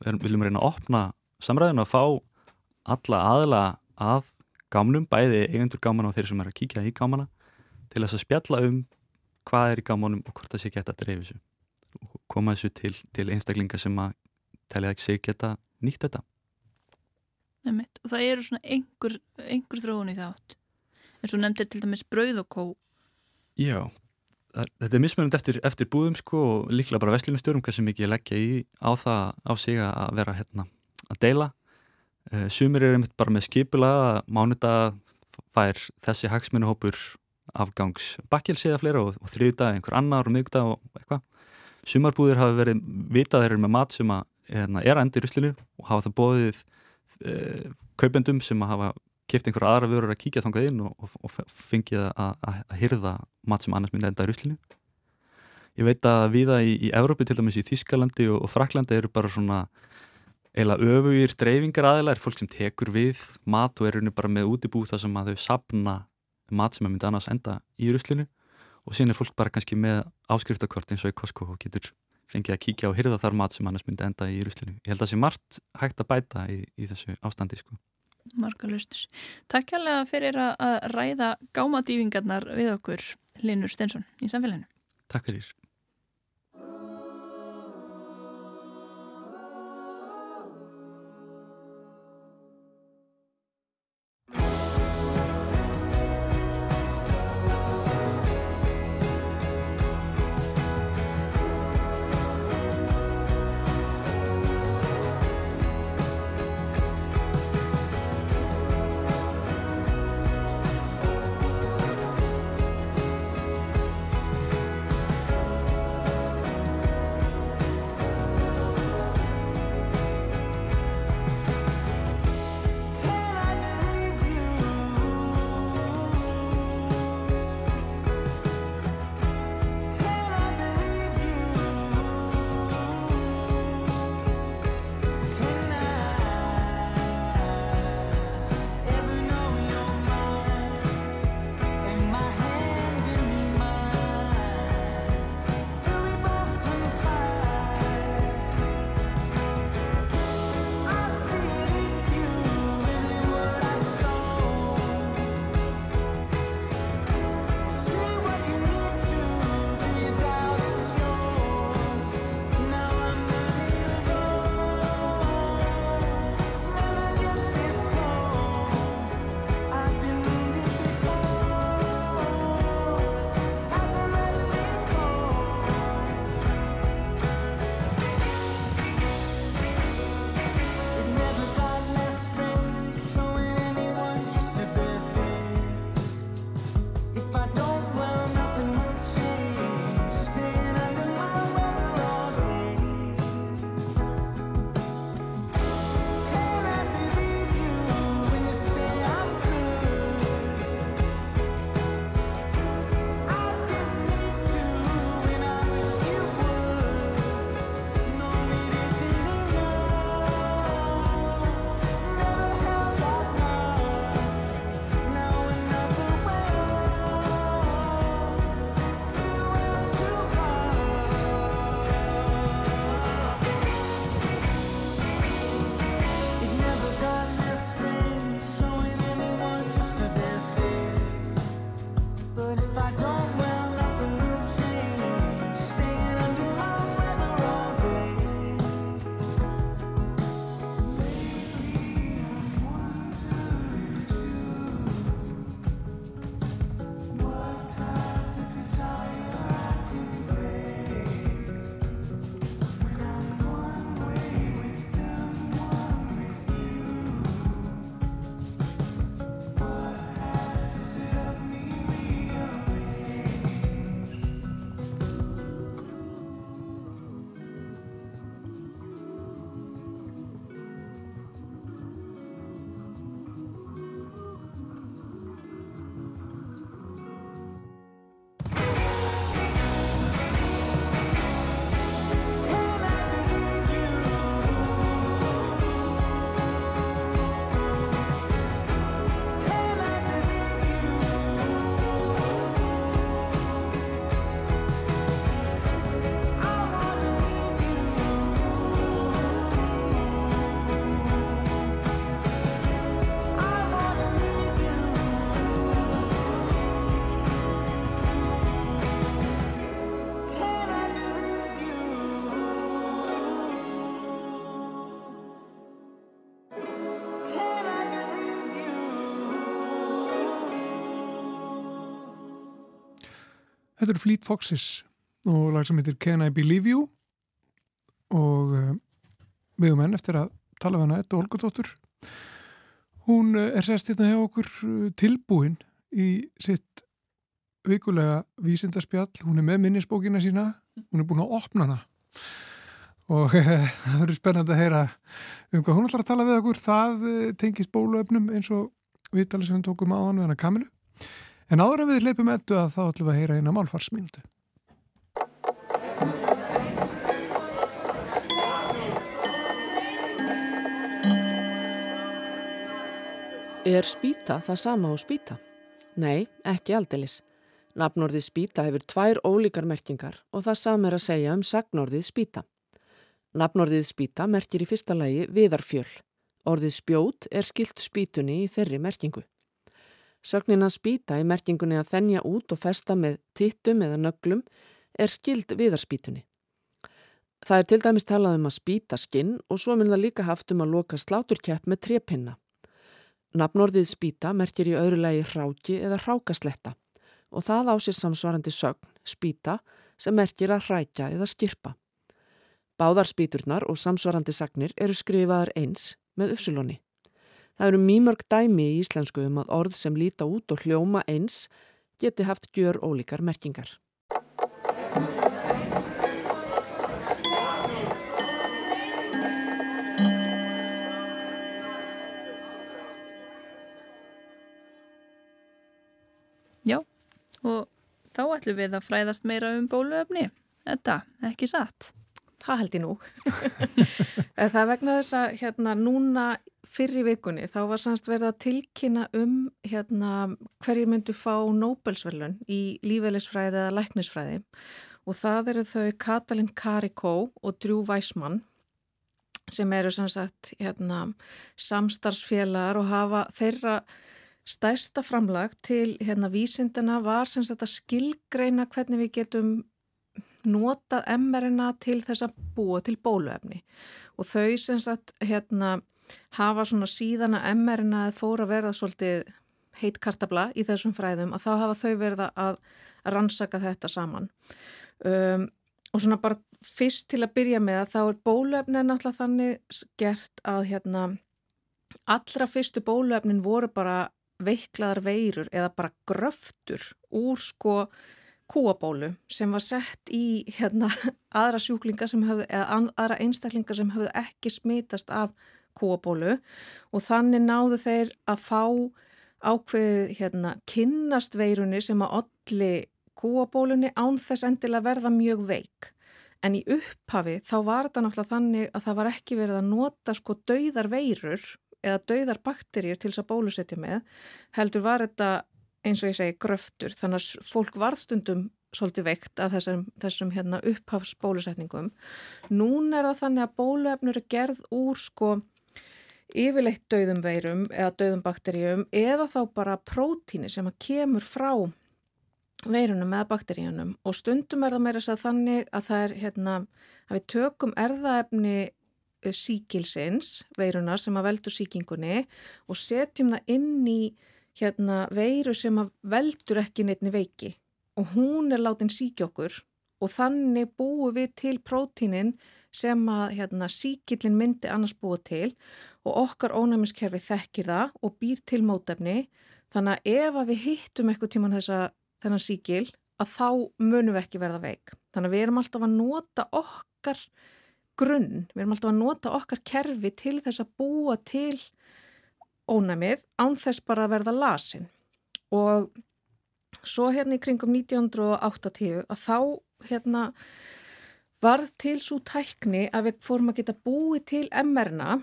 við viljum reyna að opna samræðinu að fá alla aðla að gámnum, bæði eigendur gámana og þeir sem er að kíkja í gámana til þess að spjalla um hvað er í gámanum og hvort það sé geta að dreifu þessu. Og koma þessu til, til einstaklinga sem að telja ekki sig geta nýtt þetta. Einmitt. og það eru svona einhver, einhver þróun í þátt. Eins og nefndir til dæmis brauð og kó Já, þetta er mismunandi eftir, eftir búðum sko og líklega bara vestlunumstjórum hversu mikið ég leggja í á það á sig að vera hérna að deila. Uh, sumir eru einmitt bara með skipula mánudag fær þessi hagsmunuhópur afgangs bakkjelsi eða fleira og, og þriðdag einhver annar og miðgdag og eitthvað sumarbúðir hafa verið vitað þeir eru með mat sem að hérna, er að enda í ruslinu og hafa það bóðið e, kaupendum sem að hafa kipt einhver aðra vörur að kíkja þangað inn og, og, og fengið að, hyrða mat sem annars myndi enda í ruslinu ég veit að viða í, í Európi til dæmis í Þískalandi og, og Fraklandi eru bara svona eiginlega öfugir dreifingar aðeila er fólk sem tekur við mat og er rauninu bara með útibú þar sem að þau sapna mat sem að myndi annars enda í ruslinu og síðan er fólk bara kannski með áskriftakort eins og í Costco og getur fengið að kíkja og hyrða þar mat sem annars myndi enda í ruslinu. Ég held að það sé margt hægt að bæta í, í þessu ástandi sko. Marga lustur. Takk kærlega fyrir að ræða gámadýfingarnar við okkur, Linur Stensson, í samfélaginu. Takk fyrir. Þetta eru Fleet Foxes og lag sem heitir Can I Believe You. Og uh, við um henn eftir að tala við hana Edda Olgardóttur hún uh, er sest hérna hjá okkur uh, tilbúin í sitt vikulega vísindarspjall, hún er með minnisbókina sína, hún er búin að opna hana. Og [laughs] það verður spennandi að heyra um hvað hún ætlar að tala við okkur, það eh, tengist bóluöfnum eins og viðtalið sem við tókum á hann við hann að kamilu. En áður en við leipum ettu að þá ætlum við að heyra eina málfarsmyndu. Er spýta það sama á spýta? Nei, ekki aldeilis. Nafnorðið spýta hefur tvær ólíkar merkingar og það sam er að segja um sagnorðið spýta. Nafnorðið spýta merkir í fyrsta lagi viðarfjöl. Orðið spjót er skilt spýtunni í þeirri merkingu. Sögnina spýta í merkingunni að þennja út og festa með tittum eða nöglum er skild viðarspýtunni. Það er til dæmis talað um að spýta skinn og svo mun það líka haft um að loka sláturkepp með trepinna. Nafnorðið spýta merkir í öðru lagi hráki eða hrákasletta og það á sér samsvarandi sögn, spýta, sem merkir að hrækja eða skirpa. Báðar spýturnar og samsvarandi sagnir eru skrifaðar eins með uppsulóni. Það eru mýmörg dæmi í íslensku um að orð sem líta út og hljóma eins geti haft gjör ólíkar merkingar. Já, og þá ætlum við að fræðast meira um bóluöfni. Þetta, ekki satt. Það held ég nú. [laughs] það vegna þess að hérna núna fyrr í vikunni þá var sannst verið að tilkynna um hérna hverju myndu fá Nobelsverlun í lífeylisfræði eða læknisfræði. Og það eru þau Katalin Karikó og Drew Weissmann sem eru sannsagt hérna samstarfsfélagar og hafa þeirra stærsta framlag til hérna vísindina var sannsagt að skilgreina hvernig við getum notað mRNA til þess að búa til bóluefni. Og þau sem sagt hérna hafa svona síðan að mRNA fór að verða svolítið heit kartabla í þessum fræðum að þá hafa þau verða að rannsaka þetta saman. Um, og svona bara fyrst til að byrja með að þá er bóluefni náttúrulega þannig gert að hérna allra fyrstu bóluefnin voru bara veiklaðar veirur eða bara gröftur úr sko kúabólu sem var sett í hérna, [laughs] aðra sjúklinga sem höfðu, eða aðra einstaklinga sem höfðu ekki smitast af kúabólu og þannig náðu þeir að fá ákveðið hérna, kynnast veirunni sem að olli kúabólunni án þess endilega verða mjög veik. En í upphafi þá var þetta náttúrulega þannig að það var ekki verið að nota sko dauðar veirur eða dauðar bakterjur til þess að bólusetja með, heldur var þetta eins og ég segi gröftur þannig að fólk varðstundum svolítið veikt af þessum, þessum hérna, upphafsbólusetningum. Nún er það þannig að bóluefnur er gerð úr sko yfirleitt döðum veirum eða döðum bakteríum eða þá bara prótíni sem að kemur frá veirunum eða bakteríunum. Og stundum er það meira þess að þannig að það er hérna að við tökum erðaefni síkilsins veirunar sem að veldu síkingunni og setjum það inn í hérna veiru sem að veldur ekki neittni veiki. Og hún er látin síkja okkur og þannig búum við til prótínin sem að hérna, síkillin myndi annars búa til og okkar ónæmiskerfi þekkir það og býr til mótefni þannig að ef að við hittum eitthvað tíman þessa þennan síkil að þá munum við ekki verða veik. Þannig að við erum alltaf að nota okkar grunn, við erum alltaf að nota okkar kerfi til þess að búa til ónæmið án þess bara að verða lasin og svo hérna í kringum 1980 að þá hérna varð til svo tækni að við fórum að geta búið til MR-na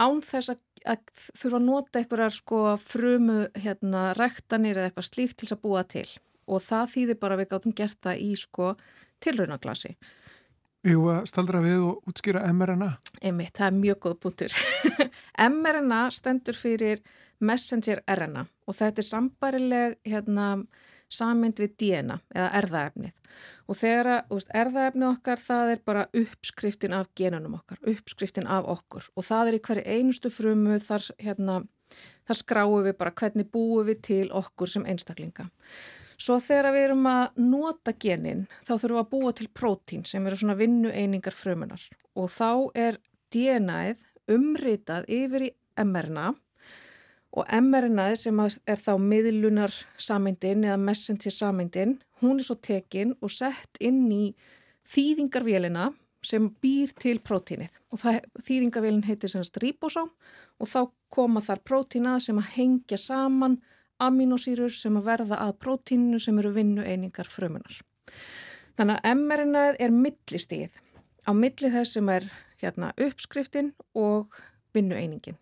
án þess að, að þurfa að nota einhverjar sko frumu hérna rektanir eða eitthvað slíkt til að búa til og það þýðir bara að við gáttum gert það í sko tilraunaglasi erum að staldra við og útskýra mRNA. Einmitt, það er mjög góð punktur. [laughs] mRNA stendur fyrir messenger RNA og þetta er sambarileg hérna, samind við DNA eða erðaefnið. Og þegar að erðaefnið okkar það er bara uppskriftin af genunum okkar, uppskriftin af okkur og það er í hverju einustu frumu þar, hérna, þar skráum við bara hvernig búum við til okkur sem einstaklinga. Svo þegar við erum að nota genin þá þurfum við að búa til prótín sem eru svona vinnu einingar frumunar og þá er DNA-ið umritað yfir í mRNA og mRNA sem er þá miðlunar sameindin eða messenger sameindin, hún er svo tekin og sett inn í þýðingarvélina sem býr til prótínið og það, þýðingavélin heitir semst ribosóm og þá koma þar prótína sem að hengja saman aminosýrur sem að verða að prótíninu sem eru vinnu einingar frumunar. Þannig að mRNA er millistíð á milli þess sem er hérna, uppskriftin og vinnu einingin.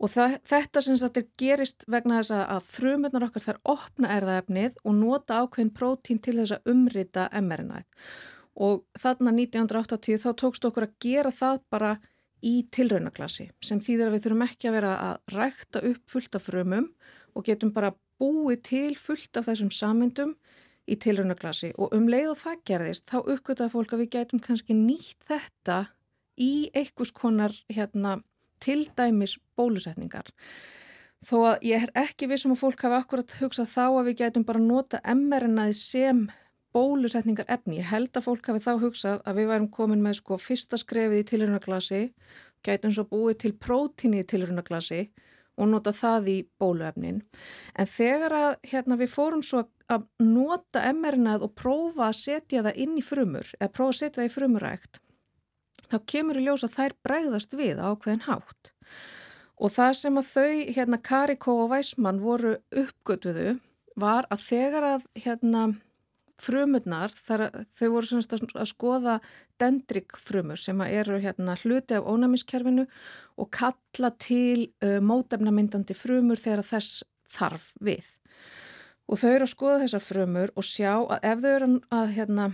Og það, þetta sem þetta gerist vegna þess að frumurnar okkar þar opna erðaefnið og nota ákveðin prótín til þess að umrita mRNA. Og þarna 1980 þá tókst okkur að gera það bara í tilraunaglasi sem þýðir að við þurfum ekki að vera að rækta upp fullt af frumum og getum bara búið til fullt af þessum samyndum í tilraunaglasi og um leið og það gerðist þá uppgötaði fólk að við gætum kannski nýtt þetta í einhvers konar hérna til dæmis bólusetningar. Þó að ég er ekki vissum að fólk hafa akkurat hugsað þá að við gætum bara nota mRNA-ið sem bólusetningar efni. Ég held að fólk hafi þá hugsað að við værum komin með sko fyrsta skrefið í tilhörunaglasi, gætum svo búið til prótíni í tilhörunaglasi og nota það í bóluefnin. En þegar að hérna, við fórum svo að nota mRNA-ið og prófa að setja það inn í frumur, eða prófa að setja það í frumurækt, þá kemur í ljós að þær bregðast við ákveðin hátt. Og það sem að þau, hérna Karikó og Væsmann voru uppgötuðu var að þegar að hérna frumurnar, þar, þau voru að skoða dendrikfrumur sem eru hérna hluti af ónæmiskerfinu og kalla til uh, mótefnamyndandi frumur þegar þess þarf við. Og þau eru að skoða þessar frumur og sjá að ef þau að hérna,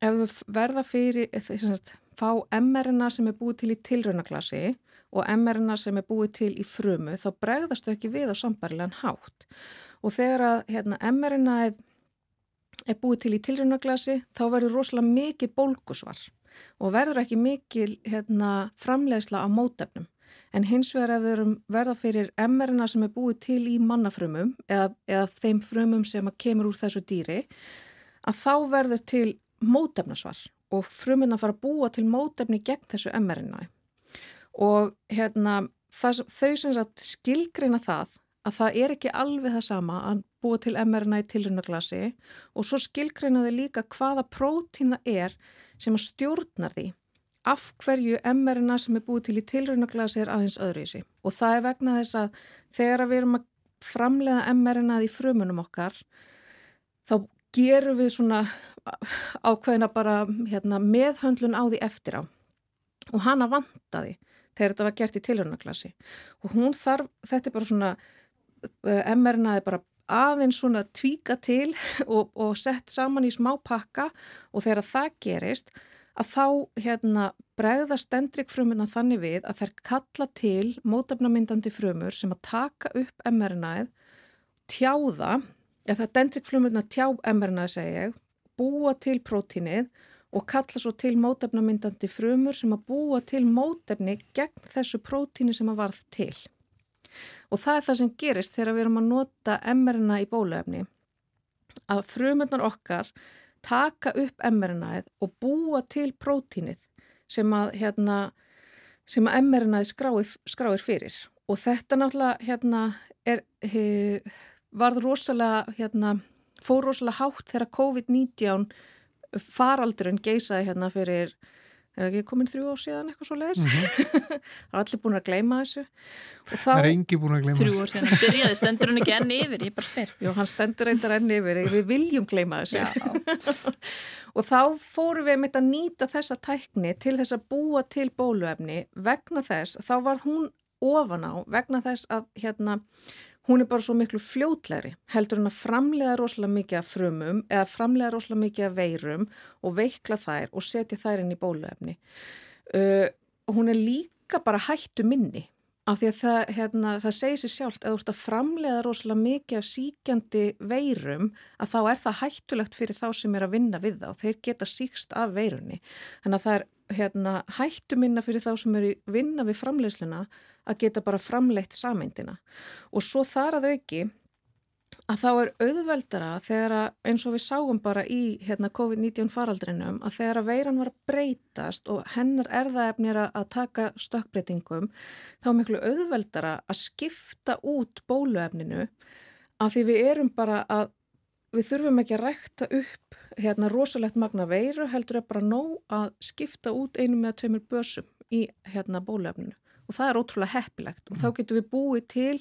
ef þau verða fyrir, þess að fá mRNA sem er búið til í tilraunaglasi og mRNA sem er búið til í frumu þá bregðast þau ekki við á sambarilegan hátt. Og þegar að hérna, mRNA er búið til í tilraunaglasi þá verður rosalega mikið bólkusvar og verður ekki mikið hérna, framleiðsla á mótefnum. En hins vegar ef þau verða fyrir mRNA sem er búið til í mannafrumum eða, eða þeim frumum sem kemur úr þessu dýri að þá verður til mótefnasvar og frumuna fara að búa til mótefni gegn þessu mRNA og hérna það, þau sem sagt skilgrina það að það er ekki alveg það sama að búa til mRNA í tilrunaglasi og svo skilgrina þau líka hvaða prótín það er sem að stjórnar því af hverju mRNA sem er búið til í tilrunaglasi er aðeins öðruvísi. Og það er vegna þess að þegar við erum að framlega mRNA í frumunum okkar þá gerum við svona ákveðina bara hérna, meðhöndlun á því eftir á. Og hana vantaði þegar þetta var gert í tilhörnaklasi og hún þarf, þetta er bara svona mRNA er bara aðeins svona tvíka til [laughs] og, og sett saman í smá pakka. Og þegar það gerist að þá hérna bregðast dendrikfrumuna þannig við að þær kalla til mótefnamyndandi frumur sem að taka upp mRNA-ið, tjáða, eða dendrikfrumuna tjá mRNA segja búa til prótínið og kalla svo til mótefnamyndandi frumur sem að búa til mótefni gegn þessu prótíni sem að varð til. Og það er það sem gerist þegar við erum að nota mRNA í bóluefni. Að frumurnar okkar taka upp mRNA-ið og búa til prótínið sem að, hérna, sem að mRNA-ið skráir, skráir fyrir. Og þetta náttúrulega hérna, er, he, varð rosalega hérna, fór rosalega hátt þegar COVID-19 faraldurinn geysaði hérna fyrir, er ekki komin þrjú ár síðan eitthvað svo leiðis? Mm -hmm. [laughs] það er allir búin að gleyma þessu. Það er engi búin að gleyma þessu. Þrjú ár síðan, hann byrjaði, stendur hann ekki enni yfir, ég bara spyr. Jú, hann stendur reyndar enni yfir, við viljum gleyma þessu. [laughs] og þá fóru við mitt að nýta þessa tækni til þess að búa til bóluefni vegna þess, þá var hún ofan á vegna þess að hérna hún er bara svo miklu fljótlegri heldur hann að framlega rosalega mikið af frumum eða framlega rosalega mikið af veirum og veikla þær og setja þær inn í bóluefni. Uh, hún er líka bara hættu minni af því að það, hérna, það segir sér sjálft að þú ert að framlega rosalega mikið af síkjandi veirum að þá er það hættulegt fyrir þá sem er að vinna við og þeir geta síkst af veirunni. Þannig að það er hérna, hættu minna fyrir þá sem eru vinna við framleiðsluna að geta bara framleitt sameindina. Og svo þar að auki að þá er auðveldara þegar að, eins og við sáum bara í hérna, COVID-19 faraldrinum að þegar að veiran var að breytast og hennar erðaefni er að, að taka stökkbreytingum þá er miklu auðveldara að skipta út bóluefninu að því við erum bara að við þurfum ekki að rækta upp hérna rosalegt magna veiru heldur er bara nóg að skipta út einu með tveimur bösum í hérna bóluefninu og það er ótrúlega heppilegt. Og þá getum við búið til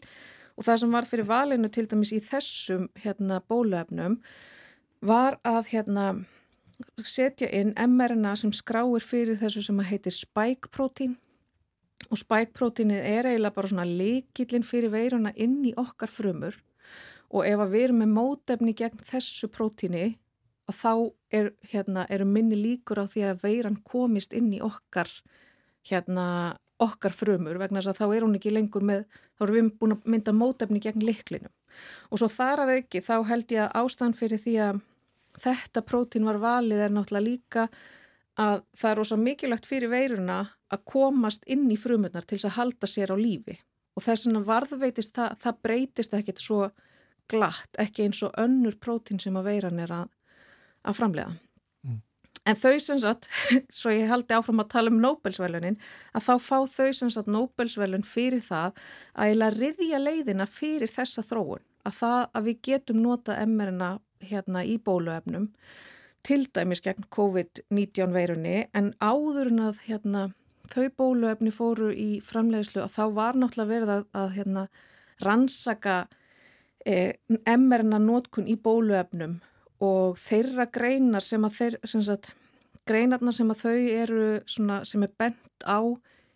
og það sem var fyrir valinu til dæmis í þessum hérna, bóluefnum var að hérna, setja inn mRNA sem skráir fyrir þessu sem heitir spike protein. Og spike proteinið er eiginlega bara svona leikillin fyrir veiruna inn í okkar frumur. Og ef við erum með mótefni gegn þessu proteini þá er, hérna, eru minni líkur á því að veiran komist inn í okkar hérna okkar frumur vegna þess að þá er hún ekki lengur með, þá erum við búin að mynda mótefni gegn liklinum. Og svo þar að auki þá held ég að ástæðan fyrir því að þetta prótín var valið er náttúrulega líka að það er ósað mikilvægt fyrir veiruna að komast inn í frumurnar til þess að halda sér á lífi. Og þess að varðveitist það, það breytist ekkit svo glatt, ekki eins og önnur prótín sem að veiran er að, að framlega. En þau sem sagt, [laughs] svo ég haldi áfram að tala um Nobelsvælunin, að þá fá þau sem sagt Nobelsvælun fyrir það að laði riðja leiðina fyrir þessa þróun. Að það að við getum notað emmerina hérna í bóluefnum, til dæmis gegn COVID-19 veirunni, en áður en að hérna, þau bóluefni fóru í framleiðslu að þá var náttúrulega verið að, að hérna, rannsaka eh, emmerina notkun í bóluefnum og þeirra greinar sem að þeir, sem sagt, greinarna sem að þau eru svona, sem er bent á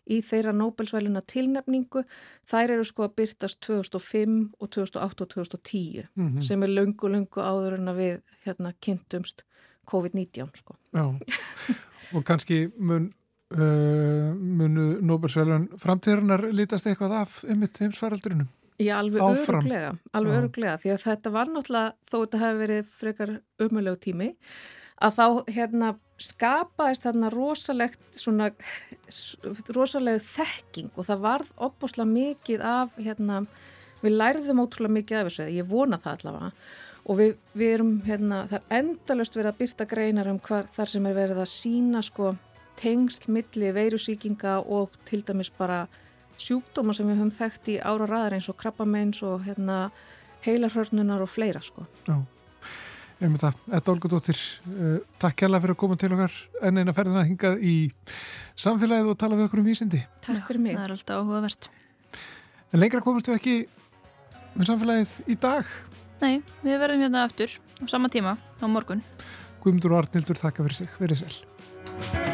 í þeirra Nobelsvæluna tilnefningu, þær eru sko að byrtast 2005 og 2008 og 2010 mm -hmm. sem er lungu, lungu áður en að við hérna kynntumst COVID-19 sko. Já, og kannski mun, uh, munu Nobelsvælun framtíðurnar lítast eitthvað af ymitt heimsfaraldrinum? Já, alveg öruglega, alveg öruglega því að þetta var náttúrulega, þó þetta hefði verið frekar umöðlegu tími, að þá hérna skapaðist þarna rosalegt svona, rosaleg þekking og það varð opbúslega mikið af hérna, við lærðum ótrúlega mikið af þessu, ég vona það allavega og við, við erum hérna, það er endalust verið að byrta greinar um hvar, þar sem er verið að sína sko tengsl milli veirusíkinga og til dæmis bara sjúkdóma sem við höfum þekkt í ára ræðar eins og krabbameins og hérna, heilarhörnunar og fleira sko. Já, ég með það. Þetta Olgudóttir, uh, takk kærlega fyrir að koma til okkar en eina ferðina hingað í samfélagið og tala við okkur um vísindi. Takk fyrir mig. Það er alltaf áhugavert. En lengra komast við ekki með samfélagið í dag. Nei, við verðum hérna aftur á sama tíma á morgun. Guðmundur og Arnildur, þakka fyrir sig. Verið sæl.